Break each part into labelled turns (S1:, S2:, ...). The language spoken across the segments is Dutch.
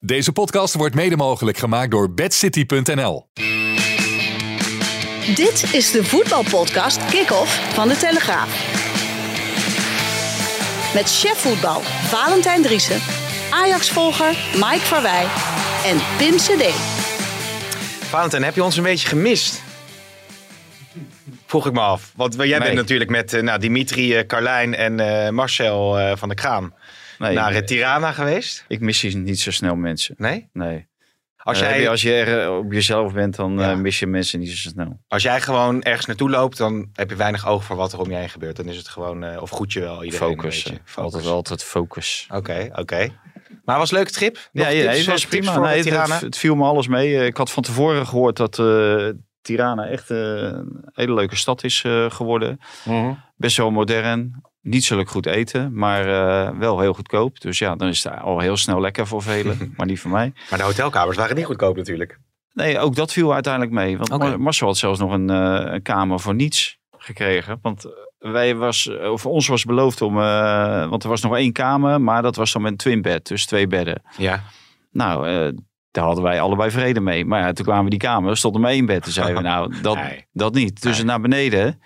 S1: Deze podcast wordt mede mogelijk gemaakt door bedcity.nl.
S2: Dit is de voetbalpodcast Kick-Off van De Telegraaf. Met chef voetbal Valentijn Driessen, Ajax-volger Mike Verwij en Pim CD.
S3: Valentijn, heb je ons een beetje gemist? Vroeg ik me af. Want jij
S4: Nee.
S3: bent natuurlijk met eh, nou, Dimitri, eh, Carlijn en eh, Marcel eh, van de Kraan
S4: Nee,
S3: naar het Tirana geweest.
S4: ik mis je niet zo snel mensen.
S3: Nee?
S4: Nee.
S3: Als
S4: Eh,
S3: jij,
S4: als je er eh, op jezelf bent, dan
S3: Ja.
S4: eh, mis je mensen niet zo snel.
S3: als jij gewoon ergens naartoe loopt, dan heb je weinig oog voor wat er om je heen gebeurt. Dan is het gewoon, of goed je wel iedereen
S4: Focus.
S3: een beetje.
S4: Altijd, altijd focus.
S3: Oké, oké. Maar was een leuke trip? Nog
S4: Ja, ja, het was prima. Nee,
S3: het
S4: het, viel me alles mee. Ik had van tevoren gehoord dat Tirana echt een hele leuke stad is geworden.
S3: Mhm.
S4: Best wel modern. Niet zo leuk goed eten, maar eh, wel heel goedkoop. Dus ja, dan is het al heel snel lekker voor velen, maar niet voor mij.
S3: Maar de hotelkamers waren niet goedkoop natuurlijk.
S4: Nee, ook dat viel uiteindelijk mee. Want Marcel had zelfs nog een, eh, een kamer voor niets gekregen. Want eh, wij was, of ons was beloofd om, eh, want er was nog één kamer, maar dat was dan met een twin bed, dus twee bedden.
S3: Ja.
S4: Nou, eh, daar hadden wij allebei vrede mee. Maar ja, toen kwamen we die kamer, er stond er maar één bed. Toen zeiden we, nou, dat,
S3: Nee.
S4: dat niet. Dus
S3: Nee.
S4: naar beneden.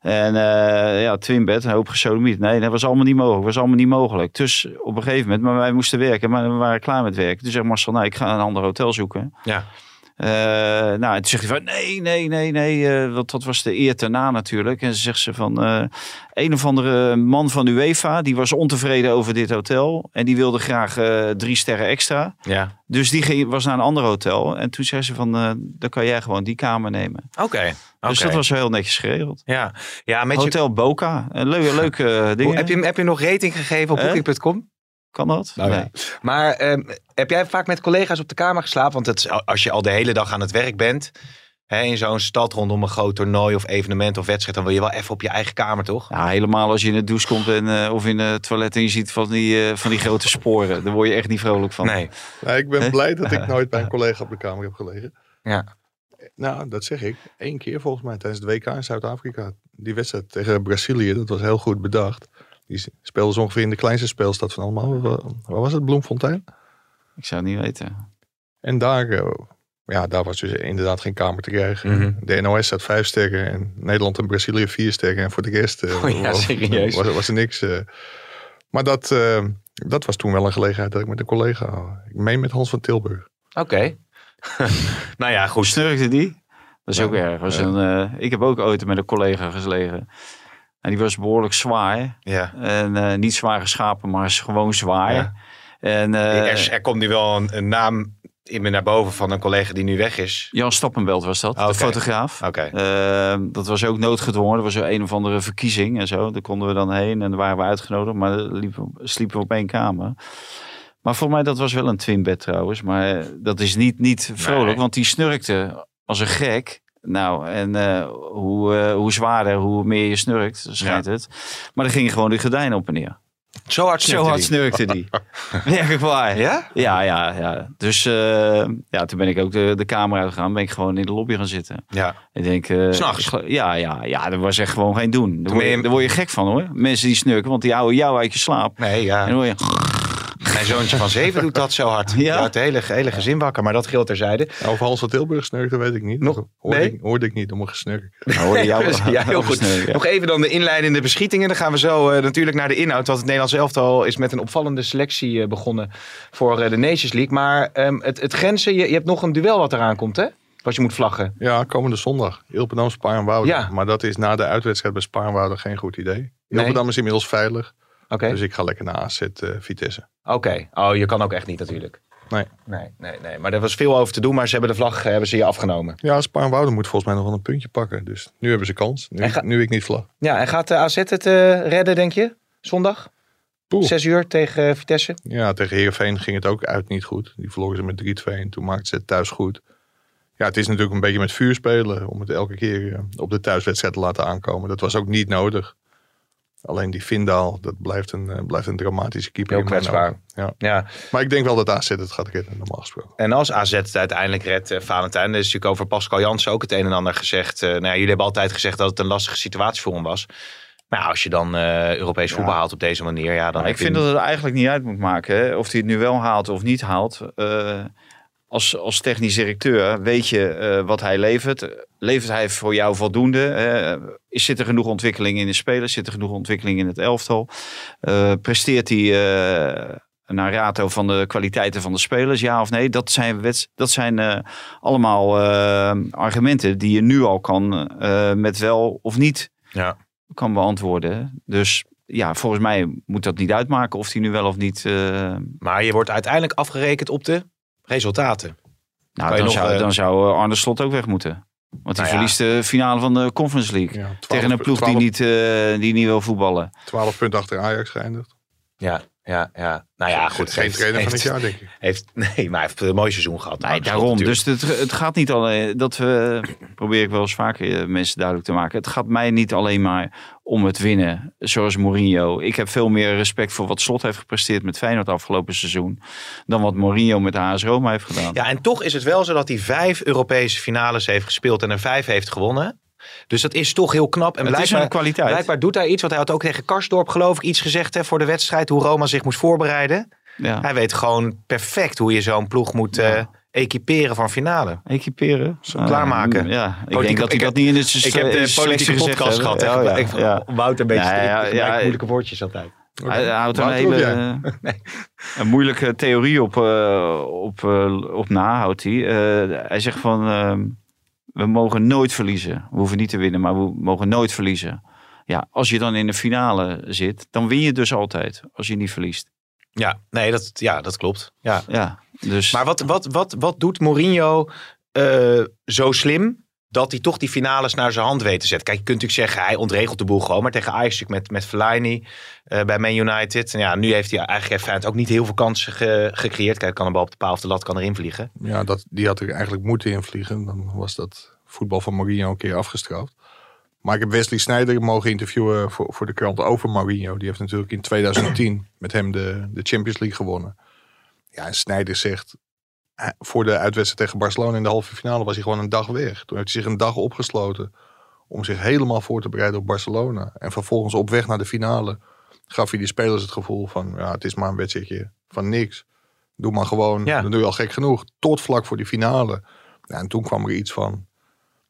S4: En eh, ja, twin bed, een hoop gesodemiet. Nee, dat was allemaal niet mogelijk. was allemaal niet mogelijk. Dus op een gegeven moment, maar wij moesten werken, maar we waren klaar met werken. Toen zegt Marcel, nou, ik ga een ander hotel zoeken.
S3: Ja.
S4: Eh, nou, en toen zegt hij van nee, nee, nee, nee. eh, want dat was de eer daarna natuurlijk. En ze zegt ze van eh, een of andere man van UEFA, die was ontevreden over dit hotel. En die wilde graag drie sterren extra.
S3: Ja.
S4: Dus die ging, was naar een ander hotel. En toen zei ze van, dan kan jij gewoon die kamer nemen.
S3: Oké.
S4: Dus dat was heel netjes geregeld.
S3: Ja, ja met je,
S4: Hotel Boca. Een leuke, leuke dingen.
S3: heb, je, heb je nog rating gegeven op
S4: Eh?
S3: Booking.com?
S4: Kan dat?
S3: Nou ja.
S4: nee.
S3: Maar ehm, heb jij vaak met collega's op de kamer geslapen? Want het, als je al de hele dag aan het werk bent, hè, in zo'n stad rondom een groot toernooi of evenement of wedstrijd, dan wil je wel even op je eigen kamer, toch?
S4: Ja, helemaal als je in het douche komt en, eh, of in het toilet en je ziet van die, eh, van die grote sporen. Daar word je echt niet vrolijk van.
S3: Nee.
S5: Nou, ik ben blij dat ik nooit bij een collega op de kamer heb gelegen.
S3: Ja.
S5: Nou, dat zeg ik. Eén keer volgens mij tijdens het WK in Zuid-Afrika. Die wedstrijd tegen Brazilië, dat was heel goed bedacht. Die speelden ze ongeveer in de kleinste speelstad van allemaal. Waar waar was het? Bloemfontein?
S4: Ik zou het niet weten.
S5: En daar, eh, ja, daar was dus inderdaad geen kamer te krijgen.
S3: Mhm.
S5: De NOS had vijf sterren en Nederland en Brazilië vier sterren. En voor de rest eh,
S3: Oh ja,
S5: was,
S3: serieus?
S5: was, was er niks. eh. Maar dat, eh, dat was toen wel een gelegenheid dat ik met een collega... Ik meen met Hans van Tilburg.
S3: Oké. nou ja, goed.
S4: Snurkte die? Dat is
S5: Ja,
S4: ook erg. Was
S5: ja.
S4: een, eh, ik heb ook ooit met een collega geslegen. En die was behoorlijk zwaar.
S3: Ja.
S4: En eh, niet zwaar geschapen, maar gewoon zwaar.
S3: Ja.
S4: En eh,
S3: er, er komt nu wel een, een naam in me naar boven van een collega die nu weg is.
S4: Jan Stappenbelt was dat, de fotograaf.
S3: Oké.
S4: Eh, dat was ook noodgedwongen. Er was zo een of andere verkiezing en zo. Daar konden we dan heen en daar waren we uitgenodigd. Maar liepen, sliepen we op één kamer. Maar voor mij, dat was wel een twinbed trouwens. Maar dat is niet, niet vrolijk,
S3: Nee.
S4: want die snurkte als een gek. Nou, en eh, hoe, eh, hoe zwaarder, hoe meer je snurkt, schijnt het. Maar dan gingen gewoon de gordijnen op en neer.
S3: Zo hard
S4: Zo
S3: snurkte
S4: hard
S3: die.
S4: snurkte die. Werkelijk waar.
S3: Ja?
S4: Ja, ja, ja. Dus eh, ja, toen ben ik ook de, de kamer uitgegaan. Ben ik gewoon in de lobby gaan zitten.
S3: Ja.
S4: Ik denk... eh,
S3: S'nachts?
S4: Ja, ja, ja. Dat was echt gewoon geen doen. Daar word, je,
S3: je-
S4: daar word je gek van hoor. Mensen die snurken, want die houden jou uit je slaap.
S3: Nee, ja.
S4: En dan hoor je...
S3: Mijn zoontje van zeven doet dat zo hard.
S4: Ja?
S3: Ja, het hele, hele gezin wakker, maar dat geldt terzijde.
S5: Nou, of Hans van Tilburg snurkte, weet ik niet.
S3: Nog-
S5: hoorde,
S3: nee?
S5: ik, hoorde ik niet, om een gesnurk.
S3: Ja, heel goed.
S4: snurken.
S3: Nog even dan de inleidende beschietingen. Dan gaan we zo eh, natuurlijk naar de inhoud. Want het Nederlands elftal is met een opvallende selectie eh, begonnen voor eh, de Nations League. Maar ehm, het, het grenzen, je, je hebt nog een duel wat eraan komt, hè? Wat je moet vlaggen.
S5: Ja, komende zondag. Ilpendam, Spaarnwoude.
S3: Ja.
S5: Maar dat is na de uitwedstrijd bij Spaarnwoude geen goed idee.
S3: Nee.
S5: Ilpendam is inmiddels veilig. Dus ik ga lekker naar AZ eh, Vitesse.
S3: Oké. Oh, je kan ook echt niet natuurlijk.
S5: Nee.
S3: Nee, nee, nee. Maar er was veel over te doen, maar ze hebben de vlag eh, hebben ze je afgenomen.
S5: Ja, Spaarnwoude moet volgens mij nog wel een puntje pakken. Dus nu hebben ze kans. Nu,
S3: ga-
S5: nu ik niet vlag.
S3: Ja, en gaat de AZ het eh, redden, denk je? Zondag?
S5: Poeh.
S3: Zes uur tegen eh, Vitesse.
S5: Ja, tegen Heerenveen ging het ook uit niet goed. Die verloren ze met 3-2 en toen maakten ze het thuis goed. Ja, het is natuurlijk een beetje met vuur spelen om het elke keer eh, op de thuiswedstrijd te laten aankomen. Dat was ook niet nodig. Alleen die Vindaal, dat blijft een, eh, blijft een dramatische keeper.
S3: Heel kwetsbaar.
S5: Ja.
S3: Ja.
S5: Maar ik denk wel dat AZ het gaat redden, normaal gesproken.
S3: En als AZ het uiteindelijk redt, eh, Valentijn, is natuurlijk over Pascal Jansen ook het een en ander gezegd. Eh, nou ja, jullie hebben altijd gezegd dat het een lastige situatie voor hem was. Maar ja, als je dan eh, Europees voetbal haalt op deze manier, ja, dan
S4: ik
S3: je
S4: vind dat het eigenlijk niet uit moet maken. Hè? Of hij het nu wel haalt of niet haalt. Eh, als, als technisch directeur weet je eh, wat hij levert. Levert hij voor jou voldoende? Eh, is, zit er genoeg ontwikkeling in de spelers? Zit er genoeg ontwikkeling in het elftal? Eh, presteert hij naar rato van de kwaliteiten van de spelers? Ja of nee? Dat zijn, wets- dat zijn allemaal argumenten die je nu al kan met wel of niet
S3: Ja.
S4: kan beantwoorden. Dus ja, volgens mij moet dat niet uitmaken of hij nu wel of niet.
S3: Maar je wordt uiteindelijk afgerekend op de resultaten.
S4: nou,
S3: je
S4: dan,
S3: nog,
S4: zou,
S3: eh,
S4: dan zou eh, Arne Slot ook weg moeten. Want die
S3: Nou ja.
S4: verliest de finale van de Conference League.
S5: Ja, 12
S4: tegen een ploeg
S5: 12
S4: die, niet, eh, die niet wil voetballen.
S5: 12 punten achter Ajax geëindigd.
S3: Ja, ja, ja. Nou ja, goed.
S5: Geen
S3: heeft-
S5: trainer van het jaar, denk ik.
S3: Heeft, nee, maar hij heeft een mooi seizoen gehad.
S4: Nee,
S3: Slot
S4: daarom.
S3: natuurlijk.
S4: Dus het, het gaat niet alleen. Dat we, probeer ik wel eens vaker eh, mensen duidelijk te maken. Het gaat mij niet alleen maar om het winnen. Zoals Mourinho. Ik heb veel meer respect voor wat Slot heeft gepresteerd met Feyenoord afgelopen seizoen. Dan wat Mourinho met de AS Roma heeft gedaan.
S3: Ja, en toch is het wel zo dat hij vijf Europese finales heeft gespeeld en er vijf heeft gewonnen. Dus dat is toch heel knap. En
S4: Het is
S3: blijkbaar,
S4: een kwaliteit.
S3: blijkbaar doet hij iets. Want hij had ook tegen Karsdorp geloof ik iets gezegd hè, voor de wedstrijd. Hoe Roma zich moest voorbereiden.
S4: Ja.
S3: Hij weet gewoon perfect hoe je zo'n ploeg moet eh, equiperen van finale.
S4: Equiperen.
S3: Zo klaarmaken.
S4: Ja, ik denk dat hij
S3: ik
S4: dat niet in het
S3: Ik heb de politieke podcast gehad.
S4: Oh, ja,
S3: Ik-
S4: ja.
S3: Wouter een beetje
S4: Ja, ja,
S3: moeilijke woordjes altijd.
S4: Hij houdt er een hele een moeilijke theorie op, eh, op, eh, op na, houdt hij. Eh, hij zegt van, ehm, we mogen nooit verliezen. We hoeven niet te winnen, maar we mogen nooit verliezen. Ja, als je dan in de finale zit, dan win je dus altijd. Als je niet verliest.
S3: Ja, nee, dat, ja, dat klopt. Ja.
S4: Ja, dus...
S3: Maar wat, wat, wat, wat doet Mourinho eh, zo slim dat hij toch die finales naar zijn hand weet te zetten? Kijk, je kunt natuurlijk zeggen, hij ontregelt de boel gewoon. Maar tegen Ajax met, met Fellaini eh, bij Man United. En ja, nu heeft hij eigenlijk heeft ook niet heel veel kansen ge- gecreëerd. Kijk, kan een bal op de paal of de lat kan erin vliegen.
S5: Ja, dat, die had er eigenlijk moeten invliegen. Dan was dat voetbal van Mourinho een keer afgestraft. Maar ik heb Wesley Sneijder mogen interviewen voor, voor de krant over Mourinho. Die heeft natuurlijk in 2010 met hem de, de Champions League gewonnen. Ja, en Sneijder zegt, voor de uitwedstrijd tegen Barcelona in de halve finale was hij gewoon een dag weg. Toen heeft hij zich een dag opgesloten om zich helemaal voor te bereiden op Barcelona. En vervolgens op weg naar de finale gaf hij die spelers het gevoel van, ja, het is maar een wedstrijdje van niks. Doe maar gewoon,
S3: Ja.
S5: dan doe je al gek genoeg. Tot vlak voor die finale. Ja, en toen kwam er iets van,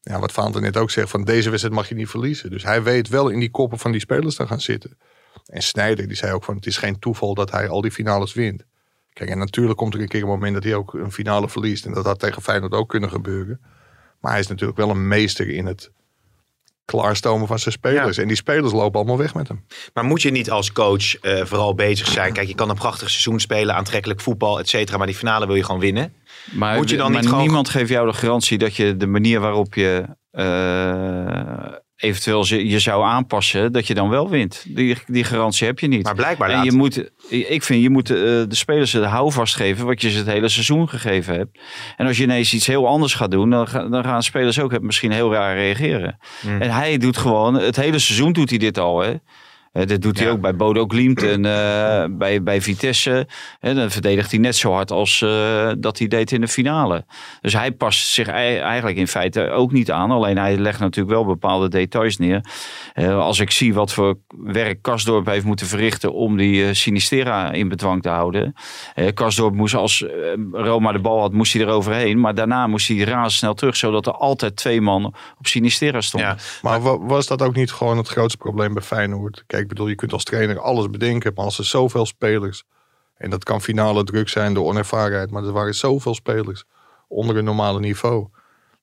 S5: ja, wat Vaanten net ook zegt, van deze wedstrijd mag je niet verliezen. Dus hij weet wel in die koppen van die spelers te gaan zitten. En Snijder, die zei ook van, het is geen toeval dat hij al die finales wint. Kijk, en natuurlijk komt er een keer een moment dat hij ook een finale verliest. En dat had tegen Feyenoord ook kunnen gebeuren. Maar hij is natuurlijk wel een meester in het klaarstomen van zijn spelers. En die spelers lopen allemaal weg met hem.
S3: Maar moet je niet als coach eh, vooral bezig zijn? Kijk, je kan een prachtig seizoen spelen, aantrekkelijk voetbal, et cetera. Maar die finale wil je gewoon winnen.
S4: Maar,
S3: Moet je dan
S4: maar
S3: niet gewoon-
S4: niemand geeft jou de garantie dat je de manier waarop je eh, eventueel je, zou aanpassen, dat je dan wel wint. Die, die garantie heb je niet.
S3: Maar blijkbaar
S4: en je moet, ik vind, je moet eh, de spelers de houvast geven wat je ze het hele seizoen gegeven hebt. En als je ineens iets heel anders gaat doen, dan, dan gaan spelers ook misschien heel raar reageren.
S3: Hmm.
S4: En hij doet gewoon, het hele seizoen doet hij dit al. Hè. Eh, dat doet hij
S3: Ja.
S4: ook bij Bodo Glimt en eh, bij, bij Vitesse. Hè, dan verdedigt hij net zo hard als eh, dat hij deed in de finale. Dus hij past zich ei- eigenlijk in feite ook niet aan. Alleen hij legt natuurlijk wel bepaalde details neer. Eh, als ik zie wat voor werk Kasdorp heeft moeten verrichten om die eh, Sinistera in bedwang te houden. Eh Kasdorp moest als eh, Roma de bal had, moest hij eroverheen. Maar daarna moest hij razendsnel terug, zodat er altijd twee man op Sinistera stonden.
S3: Ja,
S5: Maar wa- was dat ook niet gewoon het grootste probleem bij Feyenoord? Kijk, ik bedoel, je kunt als trainer alles bedenken. Maar als er zoveel spelers... En dat kan finale druk zijn door onervarenheid. Maar er waren zoveel spelers onder een normale niveau.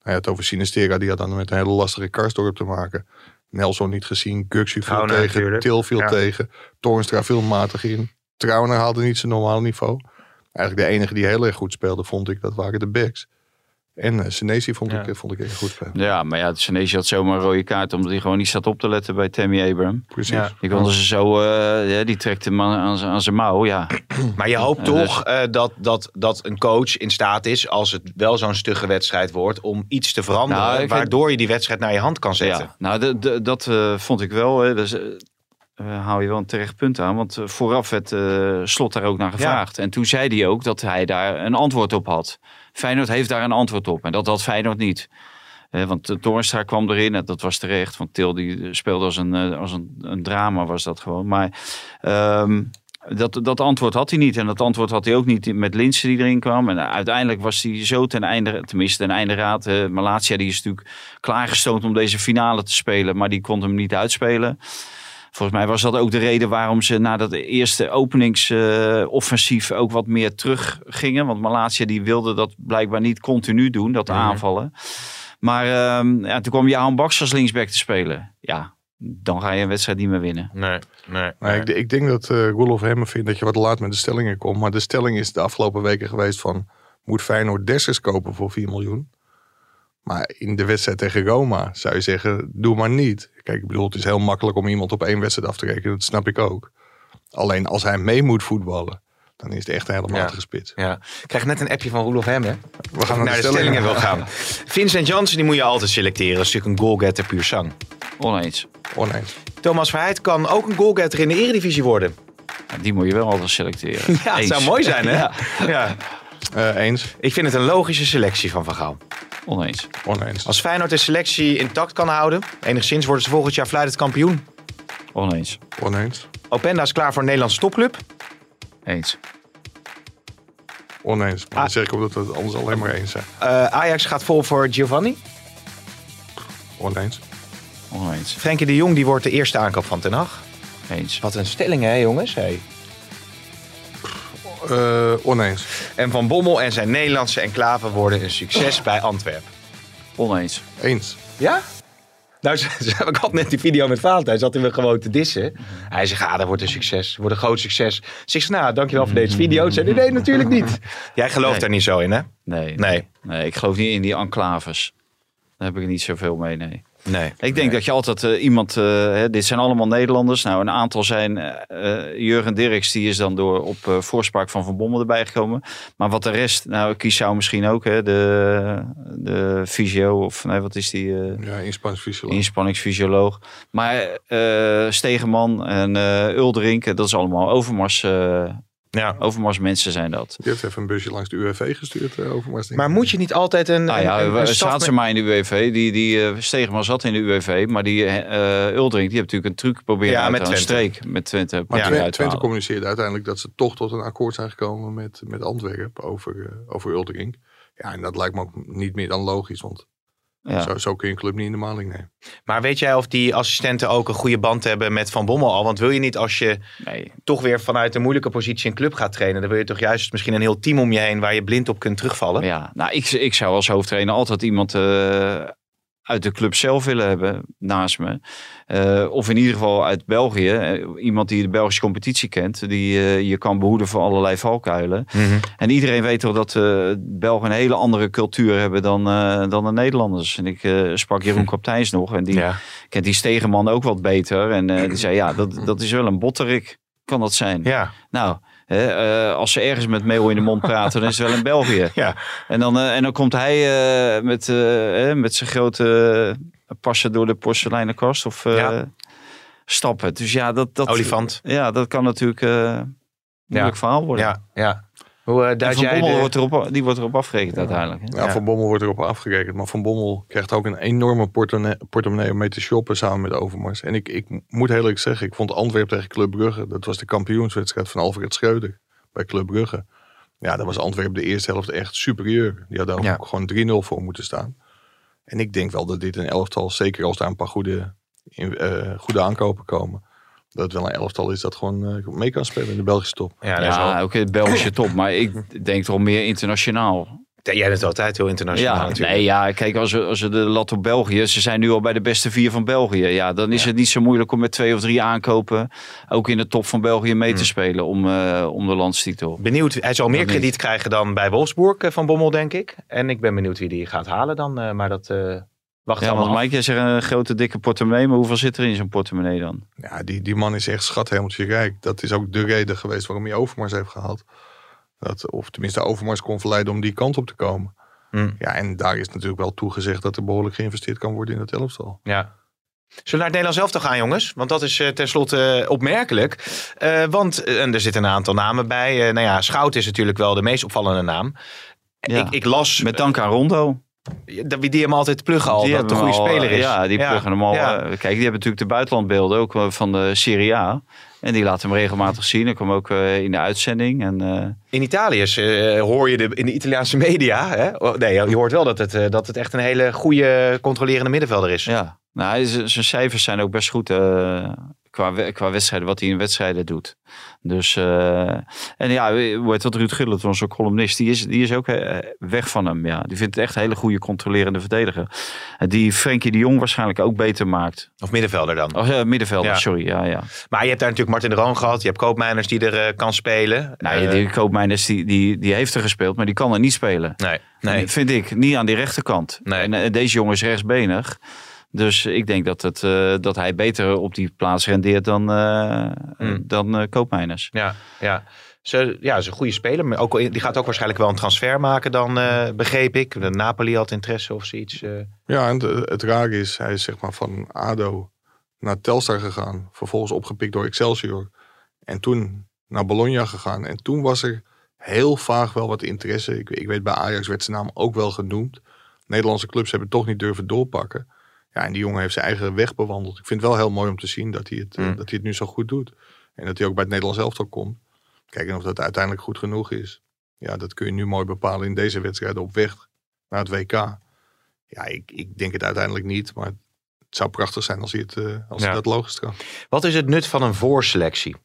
S5: Hij had over Sinistera, die had dan met een hele lastige Karsdorp te maken. Nelson niet gezien, Guxu viel tegen,
S3: natuurlijk.
S5: Til viel
S3: Ja.
S5: tegen. Toornstra viel matig in. Trauner haalde niet zijn normaal niveau. Eigenlijk de enige die heel erg goed speelde, vond ik, dat waren de backs. En uh, Senesi vond,
S3: Ja.
S5: ik, vond ik echt goed. eh,
S4: Ja, maar ja, de Senesi had zomaar een rode kaart omdat hij gewoon niet zat op te letten bij Tammy Abraham.
S5: Precies.
S3: Ja.
S4: Die wilden ze zo, eh, ja, die trekte hem aan, aan zijn- aan zijn mouw, ja.
S3: Maar je hoopt
S4: Ja,
S3: toch eh, dat, dat, dat een coach in staat is, als het wel zo'n stugge wedstrijd wordt, om iets te veranderen.
S4: Nou, ik vind-
S3: waardoor je die wedstrijd naar je hand kan zetten.
S4: Ja, nou, de, de- dat eh, vond ik wel. Hè. Dus, eh, eh, hou je wel een terecht punt aan. Want eh, vooraf werd eh, Slot daar ook naar gevraagd. En toen zei hij ook dat hij daar een antwoord op had. Feyenoord heeft daar een antwoord op. En dat had Feyenoord niet. Eh, want de Toornstra kwam erin. En dat was terecht. Want Til die speelde als een, eh, als een, drama was dat gewoon. Maar ehm, dat, dat antwoord had hij niet. En dat antwoord had hij ook niet met Linsen die erin kwam. En uiteindelijk was hij zo ten einde, tenminste ten einde raad. Uh, Malatia die is natuurlijk klaargestoomd om deze finale te spelen. Maar die kon hem niet uitspelen. Volgens mij was dat ook de reden waarom ze na dat eerste openingsoffensief ook wat meer terug gingen. Want Malatia die wilde dat blijkbaar niet continu doen, dat aanvallen. Maar ehm, ja, toen kwam Johan Baks als linksback te spelen. Ja, dan ga je een wedstrijd niet meer winnen.
S3: Nee, nee.
S5: Maar ik, ik denk dat uh, Roelof Hemmen vindt dat je wat laat met de stellingen komt. Maar de stelling is de afgelopen weken geweest van... moet Feyenoord Dessers kopen voor 4 miljoen? Maar in de wedstrijd tegen Roma zou je zeggen, doe maar niet. Kijk, ik bedoel, het is heel makkelijk om iemand op één wedstrijd af te rekenen. Dat snap ik ook. Alleen als hij mee moet voetballen, dan is het echt een hele matige
S3: Ja.
S5: spits.
S3: Ja. Ik krijg net een appje van Roelof Hemmen.
S5: We gaan
S3: naar
S5: naar
S3: de
S5: de
S3: stellingen wil
S5: stellingen.
S3: gaan. Vincent Jansen die moet je altijd selecteren. Dat is natuurlijk een goalgetter puur zang.
S4: Oneens.
S5: Oneens.
S3: Thomas Verheid kan ook een goalgetter in de eredivisie worden.
S4: Ja, die moet je wel altijd selecteren.
S3: Ja, het
S4: Eens.
S3: zou mooi zijn hè?
S4: Ja.
S3: Ja.
S5: Eh, eens.
S3: Ik vind het een logische selectie van Van Gaal.
S4: Oneens.
S5: Oneens.
S3: Als Feyenoord de selectie intact kan houden, enigszins worden ze volgend jaar fluitend kampioen.
S4: Oneens.
S5: Oneens.
S3: Openda is klaar voor een Nederlandse topclub.
S4: Eens.
S5: Oneens. Maar
S3: Ah.
S5: dan zeg ik ook dat we het anders alleen maar eens zijn.
S3: Eh, Ajax gaat vol voor Giovanni.
S5: Oneens.
S4: Oneens.
S3: Frenkie de Jong die wordt de eerste aankoop van Ten Hag.
S4: Eens.
S3: Wat een stelling hè jongens. Hey.
S5: Eh, oneens.
S3: En Van Bommel en zijn Nederlandse enclave worden een succes bij Antwerpen.
S4: Oneens.
S5: Eens.
S3: Ja? Nou, ze- ze- ik had net die video met Valentijn, zat hij me gewoon te dissen. Hij zegt, ah, dat wordt een succes, wordt een groot succes. Zeg ik, nou, dankjewel voor deze video. Ze zei, nee, natuurlijk niet. Jij gelooft
S4: Nee.
S3: daar niet zo in, hè?
S4: Nee.
S3: Nee.
S4: Nee, ik geloof niet in die enclaves. Daar heb ik niet zoveel mee, nee.
S3: Nee.
S4: Ik denk dat je altijd eh, iemand, eh, hè, dit zijn allemaal Nederlanders. Nou, een aantal zijn, eh, Jurgen Dirks, die is dan door op voorspraak van Van Bommel erbij gekomen. Maar wat de rest, nou, Kiesau misschien ook, hè, de, de fysio, of nee, wat is die,
S5: Ja, inspanningsfysioloog.
S4: inspanningsfysioloog. Maar Stegeman en Uldering, dat is allemaal Overmars,
S3: Ja.
S4: Overmars mensen zijn dat.
S5: Die heeft even een busje langs de UWV gestuurd eh, over Maas.
S3: Maar moet je niet altijd een,
S4: Nou ja,
S3: een, een, een
S4: zaten ze maar in de UWV. Die, die eh, Stegeman zat in de UWV. Maar die eh Uldering, die heeft natuurlijk een truc proberen
S3: Ja, met. Twente.
S4: streek met Twente.
S5: Maar Twente, communiceerde uiteindelijk dat ze toch tot een akkoord zijn gekomen met, met Antwerpen over, eh, over Uldering. Ja, en dat lijkt me ook niet meer dan logisch, want
S4: Ja.
S5: zo, zo kun je een club niet in de maling nemen.
S3: Maar weet jij of die assistenten ook een goede band hebben met Van Bommel al? Want wil je niet als je
S4: Nee,
S3: toch weer vanuit een moeilijke positie een club gaat trainen... dan wil je toch juist misschien een heel team om je heen... waar je blind op kunt terugvallen?
S4: ja. Nou, ik, ik zou als hoofdtrainer altijd iemand eh, uit de club zelf willen hebben naast me. Eh, of in ieder geval uit België. Eh, iemand die de Belgische competitie kent. Die eh, je kan behoeden voor allerlei valkuilen.
S3: Mhm.
S4: En iedereen weet toch dat Belgen een hele andere cultuur hebben dan, dan de Nederlanders. En ik sprak Jeroen Kapteins nog. En die
S3: Ja.
S4: kent die Stegenman ook wat beter. En die zei, ja, dat, dat is wel een botterik. Kan dat zijn?
S3: ja.
S4: Nou, hè, eh, als ze ergens met meel in de mond praten, dan is het wel in België.
S3: Ja.
S4: En dan, eh, en dan komt hij eh, met, met zijn grote passen door de porseleinen kast of
S3: Ja.
S4: stappen. Dus ja, dat, dat,
S3: Olifant.
S4: Ja, dat kan natuurlijk een moeilijk verhaal worden.
S3: Ja, ja. Hoe eh, duid
S4: Van
S3: jij
S4: Bommel
S3: de...
S4: wordt erop, die wordt erop afgerekend uiteindelijk. hè?
S5: Ja,
S3: Ja.
S5: Van Bommel wordt erop afgerekend. Maar Van Bommel krijgt ook een enorme portemonnee, portemonnee om mee te shoppen samen met Overmars. En ik, ik moet heel eerlijk zeggen, ik vond Antwerpen tegen Club Brugge, dat was de kampioenswedstrijd van Alfred Schreuder bij Club Brugge. Ja, daar was Antwerpen de eerste helft echt superieur. Die hadden ook
S3: Ja.
S5: gewoon 3-0 voor moeten staan. En ik denk wel dat dit een elftal, zeker als daar een paar goede, in- eh, goede aankopen komen, dat het wel een elftal is dat gewoon eh, mee kan spelen in de Belgische top.
S3: Ja, dat is wel-
S4: Ja, ook in het Belgische top. Maar ik denk toch meer internationaal.
S3: Jij bent altijd heel internationaal
S4: Ja,
S3: natuurlijk.
S4: nee, ja, kijk, als we, als we de lat op België, ze zijn nu al bij de beste vier van België. Ja, dan is het niet zo moeilijk om met twee of drie aankopen ook in de top van België mee te spelen om, eh, om de landstitel.
S3: Benieuwd, hij zal meer
S4: Dat niet.
S3: krediet krijgen dan bij Wolfsburg eh, van Bommel, denk ik. En ik ben benieuwd wie die gaat halen dan. eh, maar dat eh wacht
S4: Ja,
S3: allemaal
S4: want. Mike, jij zegt een grote dikke portemonnee, maar hoeveel zit er in zo'n portemonnee dan?
S5: Ja, die, die man is echt schathemeltje rijk. Dat is ook de reden geweest waarom hij Overmars heeft gehaald. Dat, of tenminste Overmars kon verleiden om die kant op te komen.
S3: Hmm.
S5: Ja, en daar is natuurlijk wel toegezegd dat er behoorlijk geïnvesteerd kan worden in het elftal.
S3: Ja. Zullen we naar het Nederlands elftal gaan, jongens? Want dat is eh, tenslotte eh, opmerkelijk. Eh, want en er zitten een aantal namen bij. Eh, nou ja, Schout is natuurlijk wel de meest opvallende naam.
S4: Ja.
S3: Ik, ik las
S4: Met dank aan Rondo.
S3: Wie die hem altijd pluggen al,
S4: Die
S3: dat
S4: hebben
S3: goede
S4: al,
S3: speler is.
S4: Ja, die pluggen hem al.
S3: Ja.
S4: eh, Kijk, die hebben natuurlijk de buitenlandbeelden ook eh, van de Serie A. En die laten hem regelmatig zien. Dat kwam ook eh, in de uitzending. En
S3: In Italië hoor je de, in de Italiaanse media. Hè? Oh, Nee, je hoort wel dat het, dat het echt een hele goede controlerende middenvelder is.
S4: ja, nou, zijn cijfers zijn ook best goed qua, qua wedstrijden, wat hij in wedstrijden doet. Dus, eh, en ja, heet dat, Ruud Gullit, onze columnist, die is, die is ook eh, weg van hem. Ja. Die vindt het echt een hele goede controlerende verdediger. Die Frenkie de Jong waarschijnlijk ook beter maakt.
S3: Of middenvelder dan.
S4: Oh, ja, middenvelder,
S3: Ja.
S4: sorry. Ja, ja.
S3: Maar je hebt daar natuurlijk Martin de Roon gehad. Je hebt Koopmeiners die er eh, kan spelen.
S4: Nou,
S3: Eh,
S4: die Koopmeiners, die, die, die heeft er gespeeld, maar die kan er niet spelen.
S3: nee, nee.
S4: Vind ik, niet aan die rechterkant.
S3: Nee.
S4: En deze jongen is rechtsbenig. Dus ik denk dat, het, eh, dat hij beter op die plaats rendeert dan, eh
S3: Hmm.
S4: dan eh, Koopmeiners.
S3: Ja, ja. Ze, ja, is een goede speler. Maar ook, die gaat ook waarschijnlijk wel een transfer maken dan, eh, begreep ik. De Napoli had interesse of zoiets.
S5: Ja, en de- het rare is, hij is zeg maar van ADO naar Telstar gegaan. Vervolgens opgepikt door Excelsior. En toen naar Bologna gegaan. En toen was er heel vaag wel wat interesse. Ik, ik weet, bij Ajax werd zijn naam ook wel genoemd. Nederlandse clubs hebben toch niet durven doorpakken. Ja, en die jongen heeft zijn eigen weg bewandeld. Ik vind het wel heel mooi om te zien dat hij het,
S3: Mm.
S5: dat hij het nu zo goed doet. En dat hij ook bij het Nederlands elftal komt. Kijk, en of dat uiteindelijk goed genoeg is. Ja, dat kun je nu mooi bepalen in deze wedstrijden op weg naar het WK. Ja, ik, ik denk het uiteindelijk niet. Maar het zou prachtig zijn als hij, het, eh, als hij
S3: Ja.
S5: dat logisch kan.
S3: Wat is het nut van een voorselectie?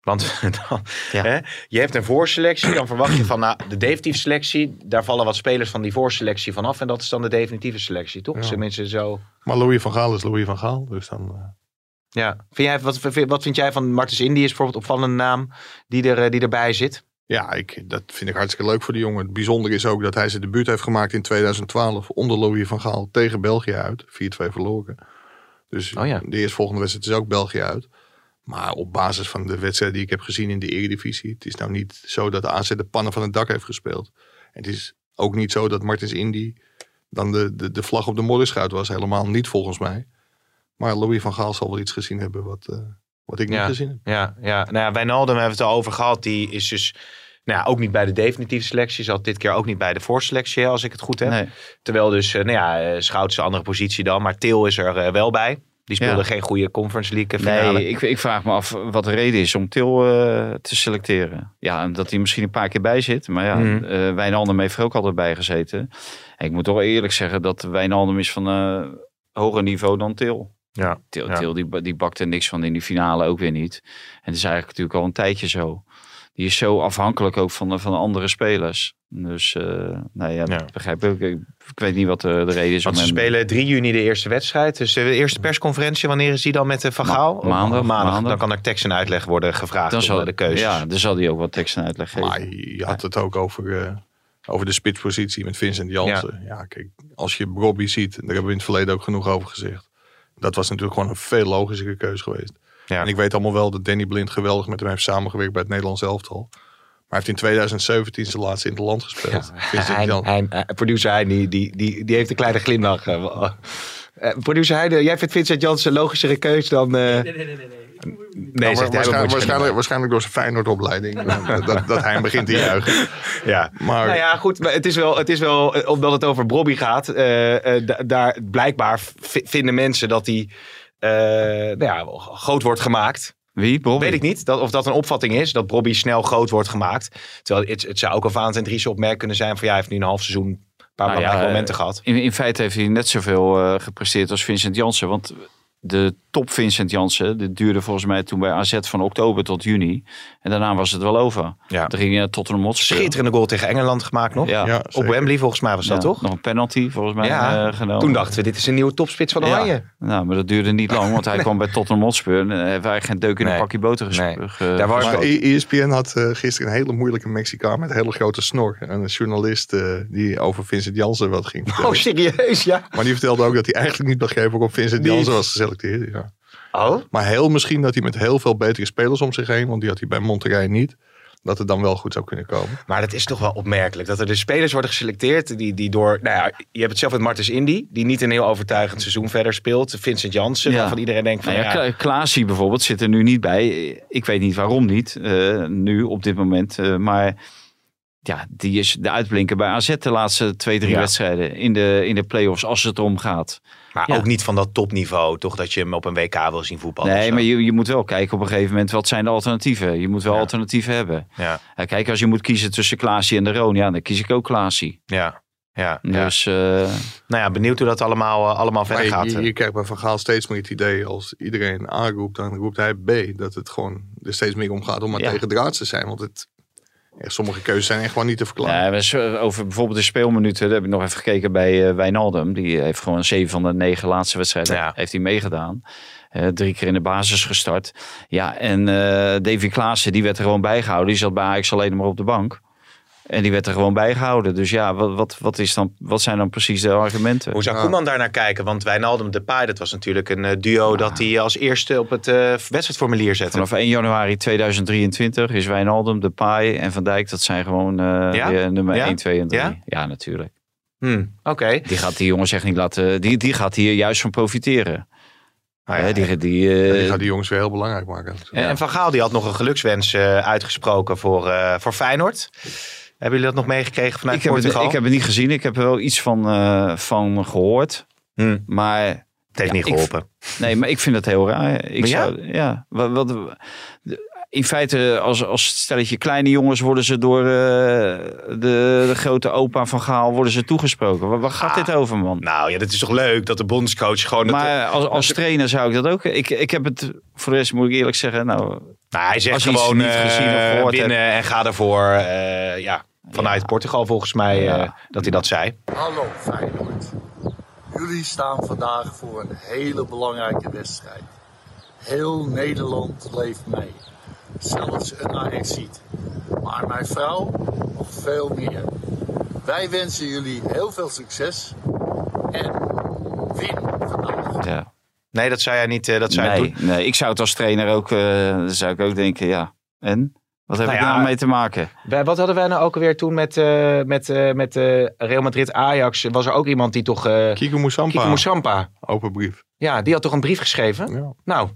S3: Want dan,
S4: Ja.
S3: hè, je hebt een voorselectie, dan verwacht je van nou, de definitieve selectie, daar vallen wat spelers van die voorselectie vanaf en dat is dan de definitieve selectie, toch?
S5: Ja.
S3: Tenminste zo.
S5: Maar Louis van Gaal is Louis van Gaal. Dus dan, eh,
S3: Ja. Vind jij, wat, wat vind jij van Martens Indy is bijvoorbeeld een opvallende naam die, er, eh, die erbij zit?
S5: ja, ik, dat vind ik hartstikke leuk voor de jongen. Het bijzondere is ook dat hij zijn debuut heeft gemaakt in 2012 onder Louis van Gaal tegen België uit. 4-2 verloren. Dus
S3: Oh ja.
S5: de eerstvolgende wedstrijd is ook België uit. Maar op basis van de wedstrijden die ik heb gezien in de Eredivisie. Het is nou niet zo dat de AZ de pannen van het dak heeft gespeeld. En het is ook niet zo dat Martins Indy dan de, de, de vlag op de modderschuit was. Helemaal niet volgens mij. Maar Louis van Gaal zal wel iets gezien hebben wat, eh, wat ik niet
S3: Ja.
S5: gezien heb.
S3: Ja, ja. Nou ja, Wijnaldum hebben we het al over gehad. Die is dus nou ja, ook niet bij de definitieve selectie. Zat dit keer ook niet bij de voorselectie, als ik het goed heb.
S4: Nee.
S3: Terwijl dus, eh, nou ja, eh, Schout is een andere positie dan. Maar Til is er wel bij. Die speelde
S4: Ja.
S3: geen goede Conference League finale.
S4: Nee, ik, ik vraag me af wat de reden is om Til eh, te selecteren. Ja, en dat hij misschien een paar keer bij zit. Maar ja, eh, Wijnaldum heeft er ook altijd bij gezeten. En ik moet toch eerlijk zeggen dat Wijnaldum is van eh hoger niveau dan Til.
S3: Ja,
S4: Til,
S3: Ja.
S4: Til die, die bakt er niks van in die finale ook weer niet. En het is eigenlijk natuurlijk al een tijdje zo. Die is zo afhankelijk ook van, van andere spelers. Dus, eh nou ja, begrijp ik. ik. Ik weet niet wat de, de reden is.
S3: Want
S4: om
S3: ze
S4: hem-
S3: spelen 3 juni de eerste wedstrijd. Dus de eerste persconferentie, wanneer is die dan met de Van
S4: Ma-
S3: Gaal? Of
S4: maandag, maandag.
S3: Dan kan er tekst en uitleg worden gevraagd
S4: dan zal,
S3: eh, de keuze.
S4: Ja, dan zal hij ook wat tekst en uitleg geven.
S5: Maar je had het ook over, eh, over de spitspositie met Vincent Jansen. Ja. kijk, als je Robbie ziet, daar hebben we in het verleden ook genoeg over gezegd. Dat was natuurlijk gewoon een veel logischere keuze geweest.
S3: Ja.
S5: En ik weet allemaal wel dat Danny Blind geweldig met hem heeft samengewerkt bij het Nederlands elftal. Maar hij heeft in 2017 zijn laatste in het land gespeeld. Vincent
S3: Hein,
S5: Jan-
S3: Hein, eh, producer die, die, die, die heeft een kleine glimlach. eh. Eh, producer Hein, eh, jij vindt Vincent Janssen een logischere keus dan... eh, Nee, nee, nee. nee.
S5: Ja,
S3: hij,
S5: waarschijnlijk, waarschijnlijk, waarschijnlijk door zijn Feyenoord-opleiding. dat, dat, hij hem begint te juichen.
S3: Ja.
S5: Maar
S3: Nou ja, goed. Maar het is wel, het is wel omdat het over Bobby gaat. eh, eh, da- daar blijkbaar vinden mensen dat hij nou ja, groot wordt gemaakt.
S4: Wie? Bobby?
S3: Weet ik niet dat, of dat een opvatting is, dat Bobby snel groot wordt gemaakt. Terwijl het, het zou ook een Valentijn Dries opmerk kunnen zijn van ja, hij heeft nu een half seizoen een paar
S4: Nou
S3: belangrijke
S4: eh,
S3: momenten gehad.
S4: In, in feite heeft hij net zoveel eh, gepresteerd als Vincent Jansen. Want de top Vincent Jansen. Dit duurde volgens mij toen bij AZ van oktober tot juni. En daarna was het wel over.
S3: Ja.
S4: Toen ging je naar Tottenham Hotspur.
S3: Schitterende goal tegen Engeland gemaakt nog.
S4: Ja.
S5: Ja,
S3: Op. Wembley volgens mij was dat
S4: Ja,
S3: toch?
S4: Nog een penalty volgens mij
S3: Ja,
S4: eh, genomen.
S3: Toen dachten we, dit is een nieuwe topspits van Oranje.
S4: Ja, nou, maar dat duurde niet lang, want hij kwam bij Tottenham Hotspur. En eh, heeft eigenlijk geen deuk in
S3: Nee.
S4: een pakje boter
S3: Nee.
S4: gespeeld.
S3: Daar was-
S5: Maar E- ESPN had eh, gisteren een hele moeilijke Mexicaan met een hele grote snor. En een journalist eh, die over Vincent Jansen wat ging vertellen.
S3: Oh, serieus? Ja.
S5: Maar die vertelde ook dat hij eigenlijk niet begreep waarom Vincent. Jansen was geselecteerd. Ja.
S3: Oh?
S5: Maar heel misschien dat hij met heel veel betere spelers om zich heen, want die had hij bij Monterrey niet, dat het dan wel goed zou kunnen komen.
S3: Maar dat is toch wel opmerkelijk. Dat er dus spelers worden geselecteerd die, die door... Nou ja, je hebt het zelf met Martens Indy. Die niet een heel overtuigend seizoen verder speelt. Vincent Jansen,
S4: Ja.
S3: waarvan iedereen denkt van...
S4: Nou ja,
S3: ja,
S4: Kla- Klaasie bijvoorbeeld zit er nu niet bij. Ik weet niet waarom niet, eh, nu op dit moment. Eh, maar ja, die is de uitblinker bij AZ de laatste twee, drie
S3: Ja.
S4: wedstrijden in de, in de play-offs als het erom gaat.
S3: Maar
S4: ja.
S3: ook niet van dat topniveau. Toch dat je hem op een WK wil zien voetballen.
S4: nee, maar je, je moet wel kijken op een gegeven moment wat zijn de alternatieven. Je moet wel
S3: Ja.
S4: alternatieven hebben.
S3: Ja,
S4: kijk, als je moet kiezen tussen Klaasie en de Roon, ja, dan kies ik ook Klaasie.
S3: ja, ja. ja.
S4: Dus eh,
S3: Nou ja, benieuwd hoe dat allemaal, eh, allemaal verder gaat.
S5: je, je krijgt bij Van Gaal steeds meer het idee, als iedereen A roept, dan roept hij B. Dat het gewoon er steeds meer om gaat om maar
S4: Ja.
S5: tegen te zijn. Want het, sommige keuzes zijn echt gewoon niet te verklaren.
S4: Ja, over bijvoorbeeld de speelminuten, daar heb ik nog even gekeken bij eh Wijnaldum. Die heeft gewoon zeven van de negen laatste wedstrijden
S3: Ja.
S4: heeft hij meegedaan. Eh, drie keer in de basis gestart. Ja, en eh Davy Klaassen, die werd er gewoon bijgehouden. Die zat bij Ajax alleen maar op de bank. En die werd er gewoon bijgehouden. Dus ja, wat, wat, wat, is dan, wat zijn dan precies de argumenten?
S3: Hoe zou
S5: Ja.
S3: Koeman daar naar kijken? Want Wijnaldum Depay, dat was natuurlijk een eh, duo dat hij als eerste op het eh, wedstrijdformulier zette.
S4: Vanaf 1 januari 2023 is Wijnaldum, Depay en Van Dijk, dat zijn gewoon eh,
S3: Ja?
S4: nummer
S3: Ja?
S4: 1, 2 en 3.
S3: Ja?
S4: Ja, natuurlijk.
S3: Hmm, Oké.
S4: Die gaat die jongens echt niet laten. Die, die gaat hier juist van profiteren.
S3: Nou ja,
S4: die, die, eh,
S5: die gaat die jongens weer heel belangrijk maken.
S3: En, en Van Gaal die had nog een gelukswens eh, uitgesproken voor, eh, voor Feyenoord. Hebben jullie dat nog meegekregen vanuit
S4: ik, heb het, ik heb het niet gezien. Ik heb er wel iets van, eh, van gehoord.
S3: Hmm,
S4: Maar
S3: het heeft
S4: Ja,
S3: niet
S4: ik-
S3: geholpen.
S4: nee, maar ik vind het heel raar. Ik
S3: ja?
S4: zou, ja, wat, wat, in feite, als, als stelletje kleine jongens worden ze door eh, de, de grote opa van Gaal worden ze toegesproken. Waar, waar gaat
S3: Ah,
S4: dit over, man?
S3: Nou ja, dat is toch leuk dat de bondscoach gewoon... dat-
S4: maar als, als trainer zou ik dat ook. Ik, ik heb het, voor de rest moet ik eerlijk zeggen, nou,
S3: nou, hij zegt gewoon
S4: niet
S3: eh,
S4: gezien of gehoord
S3: winnen en ga ervoor. ja, vanuit
S4: Ja.
S3: Portugal volgens mij
S4: Ja.
S3: eh, dat hij dat zei.
S6: Hallo Feyenoord. Jullie staan vandaag voor een hele belangrijke wedstrijd. Heel Nederland leeft mee. Zelfs een Ajaxiet. Maar mijn vrouw nog veel meer. Wij wensen jullie heel veel succes. En win vandaag.
S4: ja.
S3: Nee, dat zei hij niet. eh, dat zei hij
S4: Nee,
S3: toen.
S4: nee, ik zou het als trainer ook, eh, dan zou ik ook denken, ja. En? Wat heb
S3: Nou
S4: ik
S3: ja,
S4: daar mee te maken?
S3: Wij- Wat hadden wij nou ook alweer toen met, eh, met, eh, met eh, Real Madrid Ajax? Was er ook iemand die toch... eh
S5: Kiko Moussampa,
S3: Kiki Moussampa.
S5: open brief.
S3: Ja, die had toch een brief geschreven?
S5: Ja.
S3: Nou,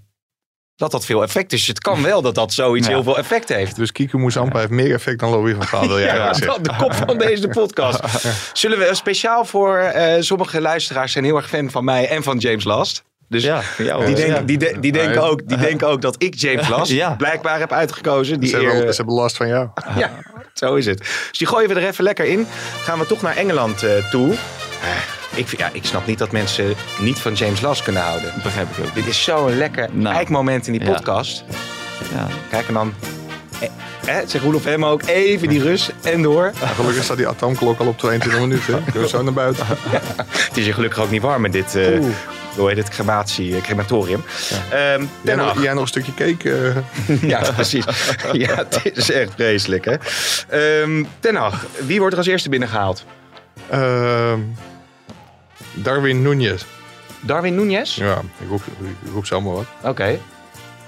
S3: dat had veel effect. Dus het kan wel dat dat zoiets
S4: Ja.
S3: heel veel effect heeft.
S5: Dus Kiko Moussampa heeft meer effect dan Louis van Gaal, wil jij
S3: Ja, dat de kop van deze podcast. Zullen we speciaal voor eh, sommige luisteraars zijn heel erg fan van mij en van James Last. Dus
S4: Ja, jou.
S3: die, die, de- die, denken ook, die denken ook dat ik James Last
S4: Ja.
S3: blijkbaar heb uitgekozen. Die
S5: Ze, hebben,
S3: eer-
S5: ze hebben last van jou.
S3: ja, zo is het. Dus die gooien we er even lekker in. Gaan we toch naar Engeland eh, toe. Eh, ik, vind- ja, ik snap niet dat mensen niet van James Last kunnen houden.
S4: Dat begrijp ik ook.
S3: Dit is zo'n lekker
S4: Nou.
S3: eikmoment in die podcast.
S4: Ja.
S3: Kijk en dan... Eh, eh, zeg Roelof Hemmen ook even die rust en door.
S5: Gelukkig staat die atoomklok al op 22 minuten. Kunnen we zo naar buiten.
S3: Het is hier gelukkig ook niet warm met dit... eh
S5: Oeh.
S3: Hoe heet het? Crematie, eh, crematorium. Ehm,
S5: Jij nog, jij nog een stukje cake? eh,
S3: Ja, precies. Ja, het is echt vreselijk, hè? Den Haag. Wie wordt er als eerste binnengehaald?
S5: ehm, Darwin Núñez.
S3: Darwin Núñez?
S5: Ja, ik roep, ik roep zo maar wat.
S3: Oké.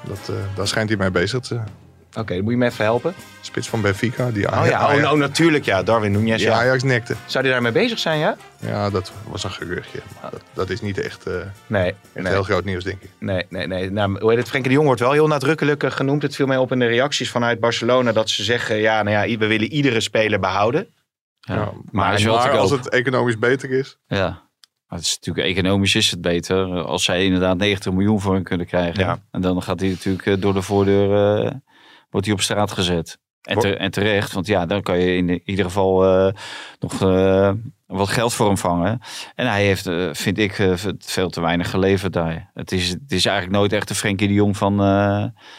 S5: Dat, eh, daar schijnt hij mee bezig te zijn.
S3: Oké, dan moet je me even helpen.
S5: Spits van Benfica, die
S3: Oh
S5: Ajax,
S3: ja, oh,
S5: Ajax,
S3: nou, natuurlijk ja. Darwin Núñez,
S5: die
S3: ja.
S5: Ajax nekte.
S3: Zou die daarmee bezig zijn, ja?
S5: Ja, dat was een geruchtje. Maar dat, dat is niet echt, eh,
S3: Nee,
S5: echt
S3: nee,
S5: heel groot nieuws, denk ik.
S3: nee, nee. nee. Nou, hoe heet het? Frenkie de Jong wordt wel heel nadrukkelijk eh, genoemd. Het viel mij op in de reacties vanuit Barcelona dat ze zeggen, ja, nou ja, we willen iedere speler behouden.
S4: Ja.
S5: Ja,
S4: maar
S5: als het economisch beter is,
S4: Ja. Maar het is natuurlijk economisch is het beter als zij inderdaad 90 miljoen voor hem kunnen krijgen.
S3: Ja.
S4: En dan gaat hij natuurlijk eh, door de voordeur eh, wordt hij op straat gezet. En, te- en terecht, want ja, dan kan je in ieder geval eh, nog eh, wat geld voor hem vangen. En hij heeft, eh, vind ik, veel te weinig geleverd daar. Het is, het is eigenlijk nooit echt de Frenkie de Jong van,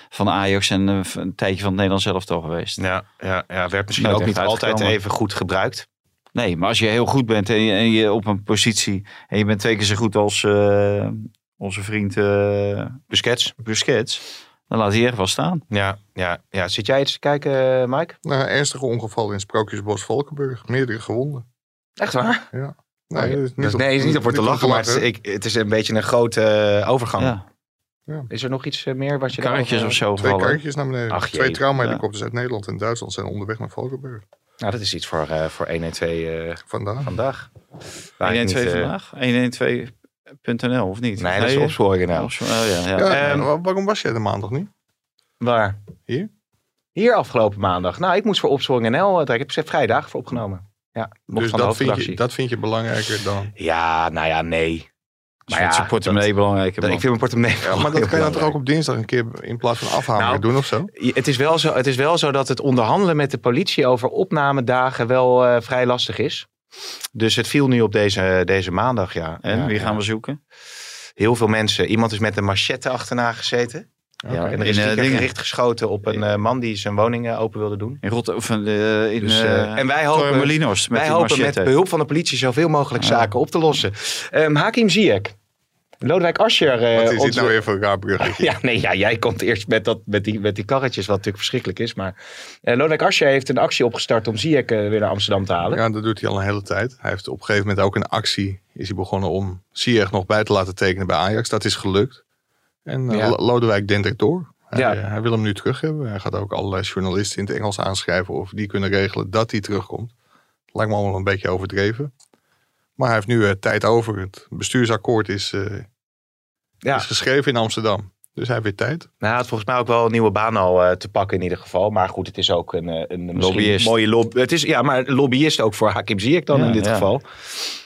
S4: van Ajax en een tijdje van het Nederlands elftal geweest.
S3: Ja, ja, ja, werd misschien
S4: Nooit
S3: ook niet altijd even goed gebruikt.
S4: Nee, maar als je heel goed bent en je, en je op een positie en je bent twee keer zo goed als onze vriend
S3: Busquets.
S4: Busquets, dan laat hier wel staan.
S3: Ja, ja, ja. Zit jij iets te kijken, eh, Mike?
S5: Nou, ernstige ongeval in Sprookjesbos Valkenburg. Meerdere gewonden.
S3: Echt waar?
S5: Ja.
S3: Oh, nee,
S5: dat is
S3: niet, dus
S5: op,
S3: nee, is niet voor te lachen, maar het is, een beetje een grote eh, overgang.
S4: Ja. Ja.
S3: Is er nog iets eh, meer wat je
S4: Karretjes of zo
S5: Twee
S4: vallen?
S5: kaartjes naar beneden. Twee traumahelikopters uit Nederland en Duitsland zijn onderweg naar Valkenburg.
S3: Nou, dat is iets voor, uh, voor 112 uh,
S5: vandaag.
S3: vandaag.
S4: 112 vandaag? 112 .nl of niet?
S3: Nee, dat is opsporiginaal. Nou.
S4: Oh
S3: ehm,
S5: waarom was jij de maandag niet?
S3: Waar?
S5: Hier?
S3: Hier afgelopen maandag. Nou, ik moest voor opsporing.nl. Eh, ik heb vrijdag voor opgenomen. Ja,
S5: dus dat vind, je, dat vind je belangrijker dan?
S3: Ja, nou ja, nee.
S4: Dus
S3: maar
S4: ja,
S3: je
S4: portemonnee belangrijk.
S3: Ik vind mijn portemonnee. Ja,
S5: maar dat kan je dan toch ook op dinsdag een keer in plaats van afhalen
S3: nou,
S5: doen of zo?
S3: Het is, wel zo? het is wel zo dat het onderhandelen met de politie over opnamedagen wel eh, vrij lastig is. Dus het viel nu op deze, deze maandag, ja.
S4: En
S3: Ja,
S4: wie
S3: ja.
S4: gaan we zoeken?
S3: Heel veel mensen. Iemand is met een machette achterna gezeten.
S4: Ja,
S3: En er is
S4: in, eh,
S3: een
S4: dingen.
S3: gericht geschoten op een eh, man die zijn woning eh, open wilde doen.
S4: In Rotterdam, of eh, in
S3: Dus,
S4: eh,
S3: eh, en wij hopen-
S4: met
S3: Wij
S4: die
S3: hopen
S4: machete.
S3: met behulp van de politie zoveel mogelijk zaken op te lossen. Ehm, Hakim Ziyech. Lodewijk Asscher. eh,
S5: Wat is dit nou weer voor een raar bruggetje?
S3: Ja, nee, ja, jij komt eerst met, dat, met, die, met die karretjes, wat natuurlijk verschrikkelijk is. Maar eh Lodewijk Asscher heeft een actie opgestart om Ziyech eh, weer naar Amsterdam te halen.
S5: Ja, dat doet hij al een hele tijd. Hij heeft op een gegeven moment ook een actie. Is hij begonnen om Ziyech nog bij te laten tekenen bij Ajax. Dat is gelukt. En eh,
S3: Ja.
S5: Lo- Lodewijk dendert door. Hij,
S3: Ja.
S5: hij wil hem nu terug hebben. Hij gaat ook allerlei journalisten in het Engels aanschrijven. Of die kunnen regelen dat hij terugkomt. Lijkt me allemaal een beetje overdreven. Maar hij heeft nu eh, tijd over. Het bestuursakkoord is, eh,
S3: Ja.
S5: is geschreven in Amsterdam. Dus hij heeft weer tijd.
S3: Nou, hij had volgens mij ook wel een nieuwe baan al eh, te pakken in ieder geval. Maar goed, het is ook een, een misschien
S4: Lobbyist.
S3: mooie lobby. Het is, ja, maar lobbyist ook voor Hakim Ziyech dan
S4: Ja,
S3: in dit
S4: ja.
S3: geval.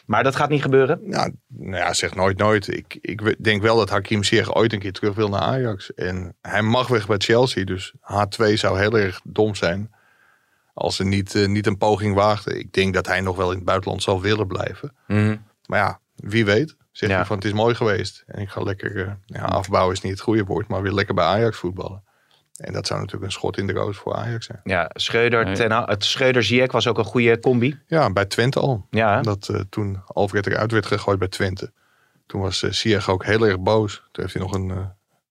S3: Maar dat gaat niet gebeuren.
S5: Nou, nou ja, zeg nooit nooit. Ik, ik denk wel dat Hakim Ziyech ooit een keer terug wil naar Ajax. En hij mag weg bij Chelsea. Dus H2 zou heel erg dom zijn als ze niet, eh, niet een poging waagden. Ik denk dat hij nog wel in het buitenland zal willen blijven. Maar ja, wie weet. Zeg
S3: Ja.
S5: je van het is mooi geweest. En ik ga lekker, eh, ja, afbouwen is niet het goede woord. Maar weer lekker bij Ajax voetballen. En dat zou natuurlijk een schot in de roos voor Ajax zijn.
S3: Ja, Schreuder,
S4: Nee.
S3: ten, het Schreuder-Ziyech was ook een goede combi.
S5: Ja, bij Twente al.
S3: Ja?
S5: Dat eh, toen Alfred eruit werd gegooid bij Twente. Toen was uh, Ziyech ook heel erg boos. Toen heeft hij nog een, eh,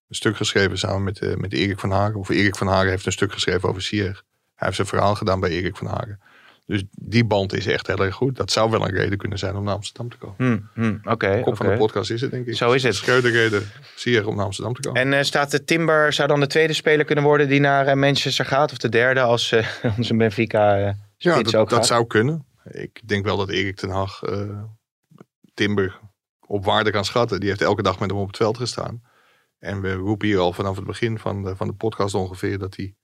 S5: een stuk geschreven samen met, eh, met Erik van Hagen. Of Erik van Hagen heeft een stuk geschreven over Ziyech. Hij heeft zijn verhaal gedaan bij Erik van Hagen. Dus die band is echt heel erg goed. Dat zou wel een reden kunnen zijn om naar Amsterdam te komen.
S3: Hm, hm, Oké,
S5: Kop van de podcast is het denk ik.
S3: Zo is het.
S5: Schreuder reden Ziyech om naar Amsterdam te komen.
S3: En eh, staat de Timber, zou dan de tweede speler kunnen worden die naar eh, Manchester gaat? Of de derde als eh, onze Benfica eh
S5: ja, dat,
S3: ook
S5: dat zou kunnen. Ik denk wel dat Erik ten Hag Timber op waarde kan schatten. Die heeft elke dag met hem op het veld gestaan. En we roepen hier al vanaf het begin van de, van de podcast ongeveer dat hij,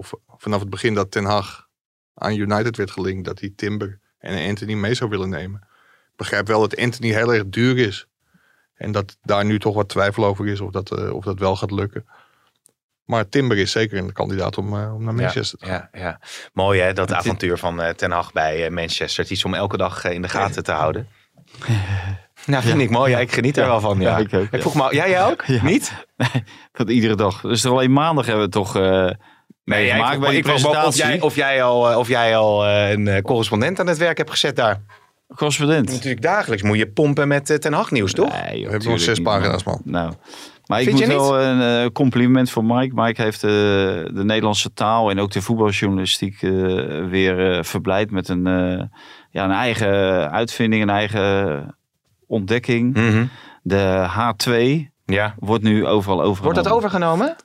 S5: of vanaf het begin dat Ten Hag aan United werd gelinkt, dat hij Timber en Anthony mee zou willen nemen. Ik begrijp wel dat Anthony heel erg duur is. En dat daar nu toch wat twijfel over is of dat, eh, of dat wel gaat lukken. Maar Timber is zeker een kandidaat om, eh, om naar Manchester te gaan.
S3: Ja, ja. Mooi hè, dat avontuur van eh, Ten Hag bij eh, Manchester. Het is om elke dag in de gaten te houden. Nou, vind ik mooi. Ja, ik geniet er wel van. Ja.
S4: Ja, ik ook, ja.
S3: vroeg me, al- jij, jij ook?
S4: Ja.
S3: Niet?
S4: Dat iedere dag. Dus er alleen maandag hebben we toch
S3: Nee, ik,
S4: bij die
S3: ik me ook of jij, of jij al, eh, of jij al eh, een eh, correspondent aan het werk hebt gezet daar.
S4: Correspondent.
S3: Natuurlijk dagelijks moet je pompen met Ten Hag nieuws, toch?
S4: Nee, joh,
S5: We hebben nog zes pagina's, man.
S4: Nou, maar ik
S3: Vind
S4: moet
S3: je
S4: wel een compliment voor Mike. Mike heeft de Nederlandse taal en ook de voetbaljournalistiek weer eh, verblijd met een, ja, een eigen uitvinding, een eigen ontdekking.
S3: Mhm.
S4: De H2
S3: Ja.
S4: wordt nu overal overgenomen.
S3: Wordt dat overgenomen?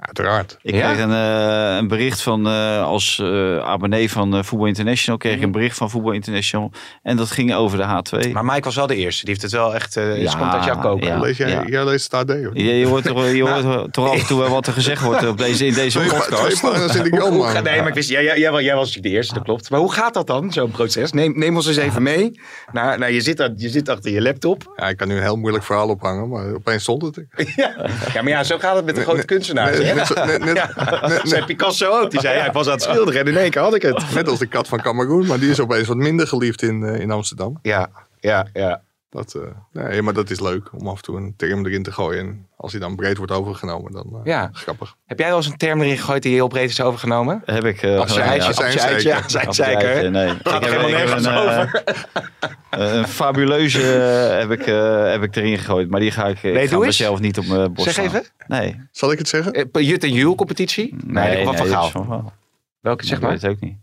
S5: Uiteraard.
S4: Ik
S3: Ja?
S4: kreeg een, eh, een bericht van, eh, als eh, abonnee van eh, Voetbal International, kreeg ik een bericht van Voetbal International. En dat ging over de H2.
S3: Maar Mike was wel de eerste. Die heeft het wel echt... eh
S4: Ja,
S3: komt uit jouw koken.
S4: ja.
S5: Lees jij, jij leest het AD, hoor.
S4: Je, je hoort, toch, je hoort toch af en toe wel wat er gezegd wordt op deze, in deze
S5: Twee, pa- twee
S4: podcast.
S5: pagina's in de
S3: Hoe-
S5: krant,
S3: hoe
S5: man.
S3: ga- nee, maar ik wist, jij, jij, jij, was- jij was natuurlijk de eerste, dat klopt. Maar hoe gaat dat dan, zo'n proces? Neem, neem ons eens even mee. Nou, nou, je, zit, daar- je zit achter je laptop.
S5: Ja, ik kan nu een heel moeilijk verhaal ophangen, maar opeens stond het er.
S3: Ja, maar ja, zo gaat het met de grote kunstenaars. Kunstenaars.
S5: Net, zo- net, net,
S3: Ja,
S5: net-
S3: zei Picasso ook. Die zei, ja, ik was aan het schilderen en in één keer had ik het.
S5: net als de kat van Cameroen, maar die is opeens wat minder geliefd in, eh, in Amsterdam.
S3: Ja, ja, ja.
S5: Dat, eh, nee, maar dat is leuk om af en toe een term erin te gooien. En als die dan breed wordt overgenomen, dan eh,
S3: Ja.
S5: grappig.
S3: Heb jij wel eens een term erin gegooid die heel breed is overgenomen?
S4: Heb ik... eh,
S3: Appeltje,
S4: gedaan,
S3: eitje,
S4: ja.
S3: Appeltje, zeker.
S4: eitje, Nee.
S3: Gaat
S4: Ik
S3: er
S4: heb-
S3: helemaal
S4: ik
S3: nergens
S4: een,
S3: over.
S4: Een fabuleuze heb, ik, eh, heb ik erin gegooid. Maar die ga ik, ik
S3: Nee,
S4: ga
S3: doe eens.
S4: mezelf niet op mijn borst
S3: Zeg
S4: slaan.
S3: even.
S4: Nee.
S5: Zal ik het zeggen?
S3: Jut en Jules competitie? Nee, wat van
S4: dat
S3: Gaal.
S4: is Van Gaal.
S3: Welke zeg
S4: ik
S3: maar?
S4: weet het ook niet.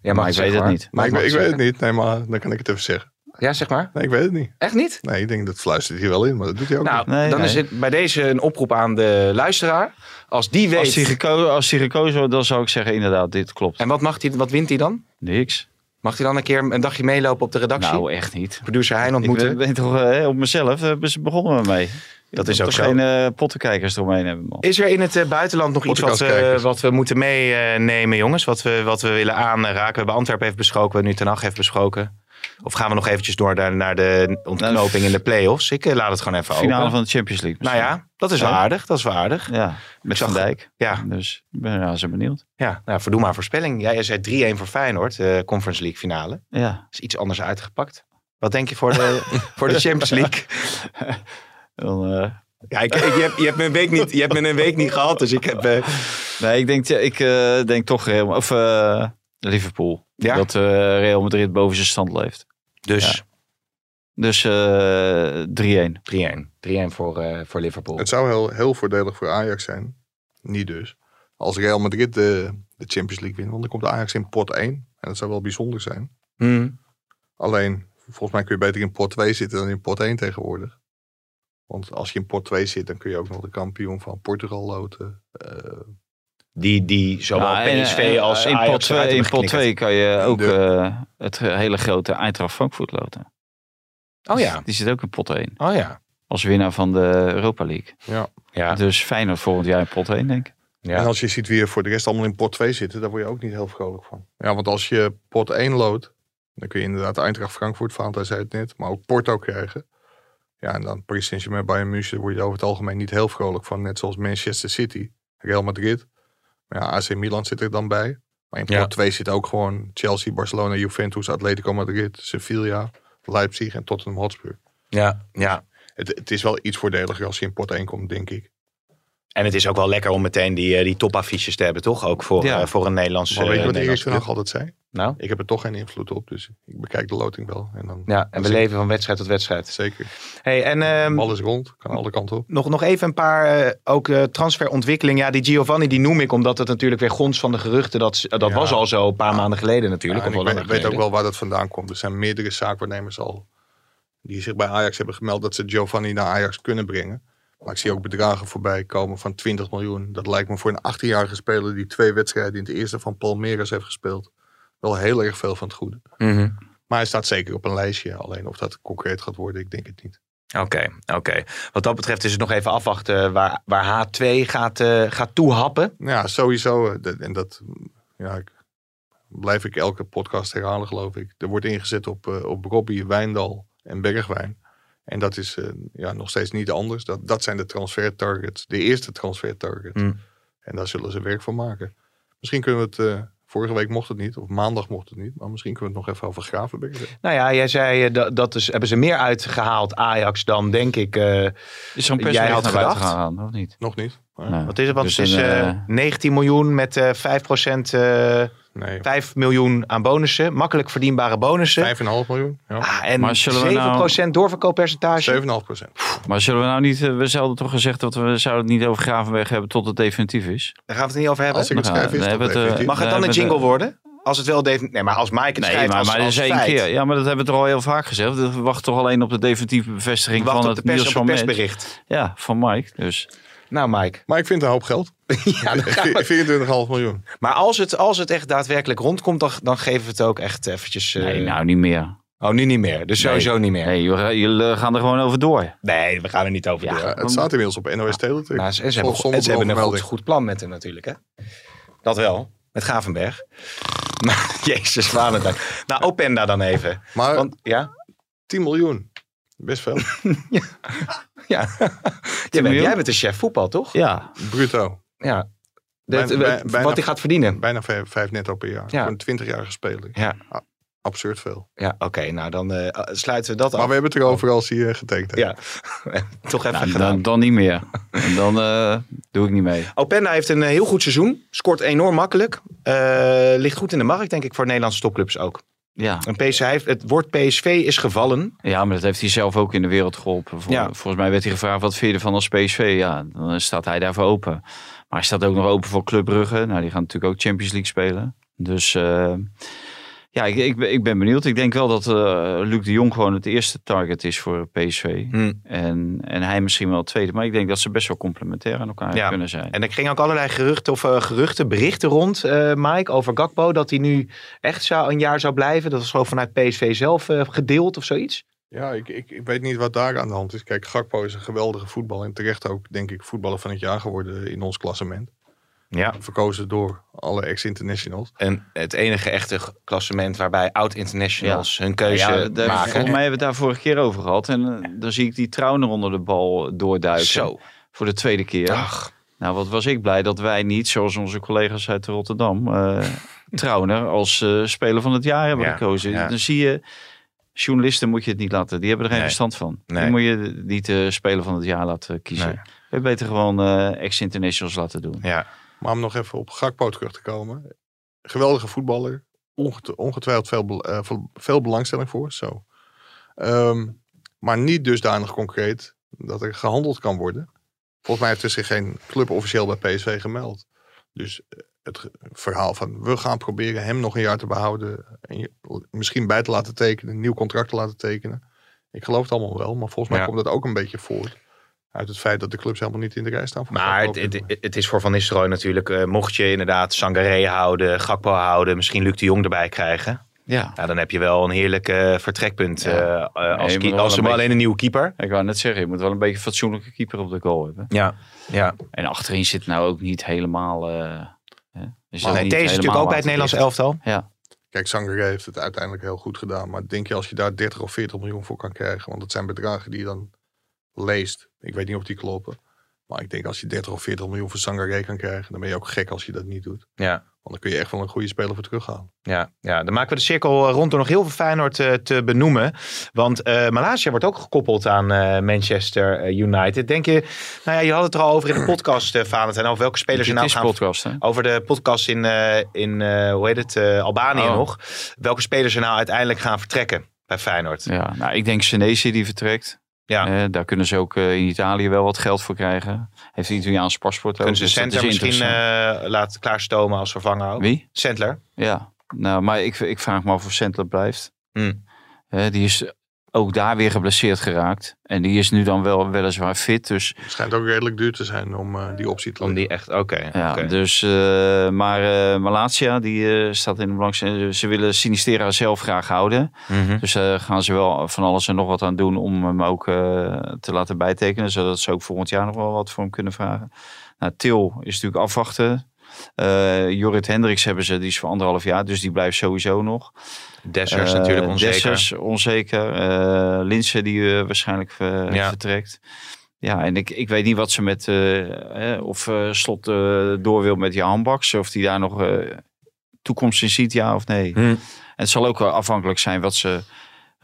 S3: Ja,
S4: maar ik weet het niet.
S5: Maar ik, ik weet het niet. Nee, maar dan kan ik het even zeggen.
S3: Ja, zeg maar.
S5: Nee, ik weet het niet.
S3: Echt niet?
S5: Nee, ik denk dat fluistert hier wel in, maar dat doet hij ook
S3: Nou,
S5: niet.
S4: Nee,
S3: dan
S4: nee.
S3: is het bij deze een oproep aan de luisteraar. Als die weet...
S4: Als die, geko als die gekozen wordt, dan zou ik zeggen inderdaad, dit klopt.
S3: En wat, mag hij, wat wint hij dan?
S4: Niks.
S3: Mag hij dan een keer een dagje meelopen op de redactie?
S4: Nou, echt niet.
S3: Producer Hein
S4: Ik
S3: ontmoeten?
S4: ben, ben toch eh, op mezelf, daar hebben ze begonnen we mee.
S3: Dat is ook
S4: toch
S3: zo.
S4: geen eh, pottenkijkers eromheen hebben, man.
S3: Is er in het eh, buitenland nog iets wat, we-
S5: Podcastkijkers.
S3: wat we moeten meenemen, jongens? Wat we, wat we willen aanraken? We hebben Antwerpen even besproken, we hebben nu Ten Hag even besproken. Of gaan we nog eventjes door naar, naar de ontknoping in de play-offs? Ik eh, laat het gewoon even
S4: Finale
S3: open.
S4: van de Champions League.
S3: Nou ja, dat is wel
S4: Ja.
S3: aardig. Dat is wel aardig.
S4: Ja, met Van Dijk.
S3: Ja,
S4: Dus ik ben ja, zo benieuwd.
S3: ja nou, verdoe maar voorspelling. Jij zei 3-1 voor Feyenoord, de Conference League finale.
S4: Ja.
S3: Is iets anders uitgepakt. Wat denk je voor de, voor de Champions League?
S4: Dan, eh,
S3: Ja, ik, ik- je, hebt, je, hebt me een week niet, je hebt me een week niet gehad, dus ik heb... eh,
S4: nee, ik denk, ik eh, denk toch Real, of, eh, Liverpool.
S3: Ja?
S4: Dat eh, Real Madrid boven zijn stand leeft.
S3: dus
S4: Dus eh 3-1.
S3: 3-1. 3-1 voor, eh, voor Liverpool.
S5: Het zou heel, heel voordelig voor Ajax zijn. Niet dus. Als Real Madrid de, de Champions League wint. Want dan komt Ajax in pot 1. En dat zou wel bijzonder zijn.
S3: Hmm.
S5: Alleen, volgens mij kun je beter in pot 2 zitten dan in pot 1 tegenwoordig. Want als je in pot 2 zit, dan kun je ook nog de kampioen van Portugal loten. Eh,
S3: Die, die zowel
S4: Nou, en,
S3: PSV
S4: eh,
S3: als
S4: in
S3: Ajax
S4: pot 2,
S3: eruit
S4: in
S3: hebben
S4: pot 2 kan je ook eh, het hele grote Eintracht Frankfurt loten.
S3: Oh ja,
S4: Die zit ook in pot 1.
S3: oh ja.
S4: Als winnaar van de Europa League.
S3: Ja,
S4: Dus Feyenoord volgend jaar in pot 1 denk ik.
S5: En
S3: ja.
S5: als je ziet wie er voor de rest allemaal in pot 2 zitten, daar word je ook niet heel vrolijk van. Ja, want als je pot 1 loodt, dan kun je inderdaad Eintracht Frankfurt, Valentijn zei het net, maar ook Porto krijgen. Ja, en dan Paris Saint-Germain, Bayern München, daar word je over het algemeen niet heel vrolijk van. Net zoals Manchester City, Real Madrid. Ja, AC Milan zit er dan bij. Maar in
S3: Ja.
S5: 2 zit ook gewoon Chelsea, Barcelona, Juventus, Atletico Madrid, Sevilla, Leipzig en Tottenham Hotspur.
S3: ja, ja.
S5: Het, het is wel iets voordeliger als je in pot 1 komt, denk ik.
S3: En het is ook wel lekker om meteen die, eh, die topaffiches te hebben, toch? Ook voor,
S4: Ja.
S3: eh, voor een Nederlandse
S5: Maar weet je wat Erik ten Hag
S3: club.
S5: altijd zei?
S3: Nou,
S5: Ik heb er toch geen invloed op, dus ik bekijk de loting wel. En dan
S3: ja, en we
S5: ik-
S3: leven van wedstrijd tot wedstrijd.
S5: Zeker.
S3: Hey, en ehm,
S5: is rond, kan alle kanten op.
S3: nog, nog even een paar eh, ook eh, transferontwikkeling. Ja, die Giovanni die noem ik omdat het natuurlijk weer gons van de geruchten. Dat, dat
S5: Ja.
S3: was al zo een paar maanden geleden natuurlijk.
S5: Ja, ik weet, weet ook wel waar dat vandaan komt. Er zijn meerdere zaakwaarnemers al die zich bij Ajax hebben gemeld dat ze Giovanni naar Ajax kunnen brengen. Maar ik zie ook bedragen voorbij komen van 20 miljoen. Dat lijkt me voor een 18-jarige speler die twee wedstrijden in het eerste van Palmeiras heeft gespeeld. Wel heel erg veel van het goede.
S3: Mhm.
S5: Maar hij staat zeker op een lijstje. Alleen of dat concreet gaat worden, ik denk het niet.
S3: Oké, oké. Wat dat betreft is het nog even afwachten waar, waar H2 gaat, eh, gaat toehappen.
S5: Ja, sowieso. eh, En dat ja, ik, blijf ik elke podcast herhalen, geloof ik. Er wordt ingezet op, eh, op Robbie, Wijndal en Bergwijn. En dat is eh, ja, nog steeds niet anders. Dat, dat zijn de transfer targets. De eerste transfer target.
S3: Mm.
S5: En daar zullen ze werk van maken. Misschien kunnen we het... eh, vorige week mocht het niet. Of maandag mocht het niet. Maar misschien kunnen we het nog even over Gravenberg.
S3: Nou ja, jij zei eh, dat, dat is, hebben ze meer uitgehaald, Ajax, dan denk ik. eh,
S4: Is een
S3: Jij had
S4: naar buiten
S3: gedacht?
S4: gegaan, of niet?
S5: Nog niet. Maar
S4: Nee.
S3: wat is het? Want
S4: Dus
S3: het is
S4: een,
S3: eh,
S4: eh,
S3: 19 miljoen met eh 5%, eh
S5: Nee,
S3: 5 miljoen aan bonussen. Makkelijk verdienbare bonussen.
S5: 5,5 miljoen. Ja.
S3: Ah, en
S4: Maar zullen we
S3: 7%
S4: nou-
S3: doorverkooppercentage.
S5: 7,5 procent.
S4: Maar zullen we nou niet, eh, we zouden toch gezegd dat we zouden het niet over Gravenberg hebben tot het definitief is?
S3: Daar gaan we het niet over hebben.
S5: Als ik het
S4: Nou,
S5: schrijf, is
S4: het, eh.
S3: Mag het dan een jingle
S4: de-
S3: worden? Als het wel definitief... Nee, maar als Mike het
S4: Nee,
S3: schrijft
S4: maar,
S3: als,
S4: maar dat
S3: als
S4: is één
S3: feit.
S4: keer. Ja, maar dat hebben we toch al heel vaak gezegd. We wachten toch alleen op de definitieve bevestiging van
S3: op de
S4: het
S3: het persbericht.
S4: Ja, van Mike. Dus
S3: Nou, Mike.
S5: Maar ik vind het een hoop geld.
S3: Ja, dan gaan we-
S5: 24,5 miljoen.
S3: Maar als het, als het echt daadwerkelijk rondkomt, dan, dan geven we het ook echt eventjes... eh,
S4: nee, nou niet meer.
S3: Oh, nu niet meer. Dus
S4: Nee.
S3: sowieso niet meer. Nee,
S4: Nee, jullie jullie gaan er gewoon over door.
S3: we gaan er niet over
S4: Ja.
S3: door.
S5: Ja, het staat inmiddels op NOS Teletext.
S3: Maar ze, ze hebben, ze hebben een goed, plan met hem natuurlijk, hè? Dat wel. Met Gavenberg. Maar, jezus, Valentijn. Nou, Openda dan even.
S5: Maar
S3: Want, ja?
S5: 10 miljoen. Best veel.
S3: Ja. jij, bent, jij bent de chef voetbal, toch?
S4: Ja,
S5: Bruto.
S3: Ja.
S5: Bijna- bij- bijna-
S3: wat hij gaat verdienen.
S5: Bijna vijf, vijf netto per jaar.
S3: Ja.
S5: Voor een 20-jarige speler.
S3: Ja.
S5: Absurd veel.
S3: Ja, oké. nou, dan eh, sluiten we dat
S5: Maar
S3: af.
S5: we hebben het erover als hij eh, getekend heeft.
S3: Ja, toch even
S4: Nou,
S3: gedaan.
S4: dan, dan niet meer. En dan eh, doe ik niet mee.
S3: Openda heeft een eh, heel goed seizoen. Scoort enorm makkelijk. Eh, ligt goed in de markt, denk ik, voor Nederlandse topclubs ook.
S4: Ja.
S3: En PSV, heeft- het woord PSV is gevallen.
S4: ja, maar dat heeft hij zelf ook in de wereld geholpen. Vol-
S3: Ja.
S4: Volgens mij werd hij gevraagd, wat vind je ervan als PSV? Ja, dan staat hij daarvoor open. Maar hij staat ook nog open voor Club Brugge. Nou, die gaan natuurlijk ook Champions League spelen. Dus eh, ja, ik, ik, ben- ik ben benieuwd. Ik denk wel dat eh Luc de Jong gewoon het eerste target is voor PSV.
S3: Hm.
S4: En, en hij misschien wel het tweede. Maar ik denk dat ze best wel complementair aan elkaar
S3: Ja.
S4: kunnen zijn.
S3: En er gingen ook allerlei geruchten of eh, geruchten, berichten rond, eh, Mike, over Gakpo. Dat hij nu echt zou, een jaar zou blijven. Dat was gewoon vanuit PSV zelf gedeeld of zoiets.
S5: Ja, ik, ik, ik weet niet wat daar aan de hand is. Kijk, Gakpo is een geweldige voetballer. En terecht ook, denk ik, voetballer van het jaar geworden in ons klassement.
S3: Ja.
S5: Verkozen door alle ex-internationals.
S3: En het enige echte klassement waarbij oud-internationals hun keuze
S4: ja, daar-
S3: maken.
S4: Volgens mij hebben we het daar vorige keer over gehad. En eh, dan zie ik die Trauner onder de bal doorduiken.
S3: Zo.
S4: Voor de tweede keer.
S3: Ach,
S4: Nou, wat was ik blij dat wij niet, zoals onze collega's uit Rotterdam, eh Trauner als eh, speler van het jaar hebben
S3: Ja,
S4: gekozen.
S3: ja.
S4: Dan zie je, journalisten moet je het niet laten. Die hebben er geen
S3: Nee.
S4: verstand van.
S3: Nee.
S4: Die moet je niet de speler van het jaar laten kiezen.
S3: Nee.
S4: Je beter gewoon eh, ex-internationals laten doen.
S3: ja.
S5: Maar om nog even op Gakpo terug te komen. Geweldige voetballer. Onget- ongetwijfeld veel, eh, veel, veel belangstelling voor. Zo. Ehm, maar niet dusdanig concreet dat er gehandeld kan worden. Volgens mij heeft er zich geen club officieel bij PSV gemeld. Dus eh, het verhaal van we gaan proberen hem nog een jaar te behouden. En je, misschien bij te laten tekenen. Een nieuw contract te laten tekenen. Ik geloof het allemaal wel. Maar volgens mij
S3: Ja.
S5: komt dat ook een beetje voort. Uit het feit dat de clubs helemaal niet in de rij staan. Voor
S3: Maar het, het, het is voor Van Nistelrooy natuurlijk. eh, mocht je inderdaad Sangaré houden, Gakpo houden, misschien Luc de Jong erbij krijgen.
S4: Ja.
S3: Ja, dan heb je wel een heerlijk eh, vertrekpunt.
S4: Ja.
S3: eh, eh, als als ze
S4: een
S3: maar
S4: beetje-
S3: alleen een nieuwe keeper.
S4: Ik wou net zeggen, je moet wel een beetje een fatsoenlijke keeper op de goal hebben.
S3: Ja, ja.
S4: En achterin zit nou ook niet helemaal... eh hè, is
S3: Maar nee,
S4: niet
S3: deze is natuurlijk ook bij het Nederlands elftal.
S4: Ja.
S5: Kijk, Sangaré heeft het uiteindelijk heel goed gedaan. Maar denk je als je daar 30 of 40 miljoen voor kan krijgen. Want dat zijn bedragen die je dan leest. Ik weet niet of die kloppen. Maar ik denk als je 30 of 40 miljoen voor Sangaré kan krijgen. Dan ben je ook gek als je dat niet doet.
S3: Ja.
S5: Want dan kun je echt wel een goede speler voor terughalen.
S3: Ja, ja, dan maken we de cirkel eh, rond door nog heel veel Feyenoord eh, te benoemen. Want eh Malaysia wordt ook gekoppeld aan eh, Manchester United. Denk je, nou ja, je had het er al over in de podcast, eh Valentijn, over welke spelers er nou gaan...
S4: podcast, hè?
S3: Over de podcast in, eh, in eh, hoe heet het, eh, Albanië
S4: Oh.
S3: nog. Welke spelers er nou uiteindelijk gaan vertrekken bij Feyenoord.
S4: Ja, nou, ik denk Senesi die vertrekt.
S3: Ja.
S4: Eh, daar kunnen ze ook eh, in Italië wel wat geld voor krijgen. Heeft een Italiaans paspoort ook.
S3: Kunnen ze
S4: dus
S3: misschien
S4: interessant.
S3: eh laten klaarstomen als vervanger ook?
S4: Wie?
S3: Sandler.
S4: Ja, nou, maar ik, ik vraag me af of Sentler blijft. Eh, die is ook daar weer geblesseerd geraakt. En die is nu dan wel weliswaar fit. Dus,
S5: Het schijnt ook redelijk duur te zijn om eh, die optie te
S3: Om die echt, oké.
S4: ja, dus eh, maar eh Malatia die eh, staat in de belangstelling. Ze willen Sinistera zelf graag houden.
S3: Mhm.
S4: Dus daar gaan ze wel van alles en nog wat aan doen om hem ook eh, te laten bijtekenen. Zodat ze ook volgend jaar nog wel wat voor hem kunnen vragen. Nou, Til is natuurlijk afwachten. Eh Jorrit Hendricks hebben ze, die is voor anderhalf jaar. Dus die blijft sowieso nog.
S3: Dessers
S4: Eh,
S3: natuurlijk onzeker.
S4: Dessers onzeker. Eh Linse die waarschijnlijk
S3: Ja.
S4: vertrekt. Ja, en ik, ik weet niet wat ze met... eh, of Slot door wil met Jan Baks. Of die daar nog toekomst in ziet, ja of nee.
S3: Hm.
S4: En het zal ook wel afhankelijk zijn wat ze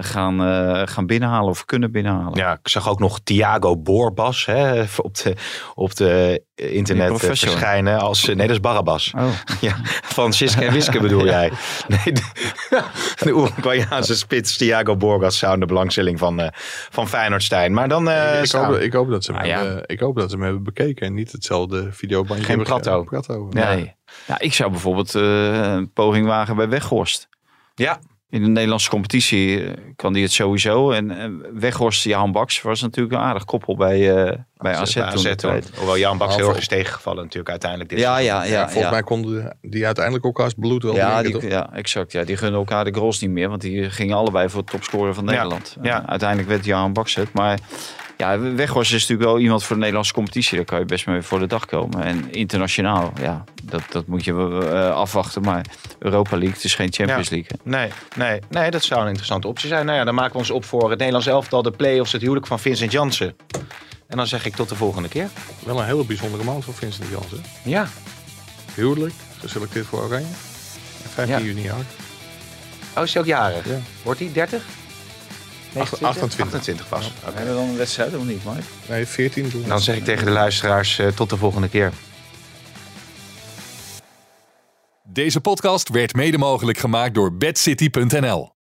S4: gaan, eh, gaan binnenhalen of kunnen binnenhalen.
S3: Ja, ik zag ook nog Thiago Borbas hè, op de, op de internet eh, verschijnen als... eh, Nee, dat is Barabbas.
S4: Oh.
S3: Ja, van en Wiske bedoel jij. Nee, de, de Uruguayaanse spits Thiago Borbas zou in de belangstelling van, eh van Feyenoord zijn. Maar dan... eh,
S5: ik, hoop, ik, hoop dat ze hem
S4: Ah, ja.
S5: hebben, ik hoop dat ze hem hebben bekeken. En niet hetzelfde videobandje
S3: Geen Prato.
S5: Prato.
S4: Nee. Ja, ik zou bijvoorbeeld eh, een poging wagen bij Weghorst.
S3: ja,
S4: In de Nederlandse competitie eh, kan die het sowieso. En, en Weghorst, Jan Baks, was natuurlijk een aardig koppel bij, eh bij AZ, toen.
S3: AZ. Hoewel Jan Baks heel erg is tegengevallen natuurlijk uiteindelijk. Dit
S4: Ja, ja, ja.
S5: Volgens
S4: ja.
S5: mij konden die uiteindelijk elkaars bloed wel
S4: Ja,
S5: drinken,
S4: die,
S5: toch?
S4: ja, exact. Ja. Die gunnen elkaar de goals niet meer. Want die gingen allebei voor het topscorer van Nederland.
S3: ja.
S4: Uiteindelijk werd Jan Baks het. Maar ja, Weghorst is natuurlijk wel iemand voor de Nederlandse competitie. Daar kan je best mee voor de dag komen. En internationaal, ja, dat, dat moet je eh, afwachten. Maar Europa League, het is geen Champions
S3: Ja.
S4: League. hè.
S3: Nee, nee, nee, dat zou een interessante optie zijn. Nou ja, dan maken we ons op voor het Nederlands elftal, de play-offs, het huwelijk van Vincent Jansen. En dan zeg ik tot de volgende keer.
S5: Wel een hele bijzondere man van Vincent Jans. Hè?
S3: Ja,
S5: Huwelijk, geselecteerd voor Oranje. En 15
S3: Ja.
S5: juni jaar.
S3: oh, is hij ook jarig?
S5: Ja.
S3: Wordt hij 30?
S5: 28.
S3: 28 pas. Oké.
S4: Hebben we dan een wedstrijd of niet, Mike?
S5: Nee, 14 doen.
S3: Dan zeg ik tegen de luisteraars eh, tot de volgende keer.
S1: Deze podcast werd mede mogelijk gemaakt door bedcity.nl.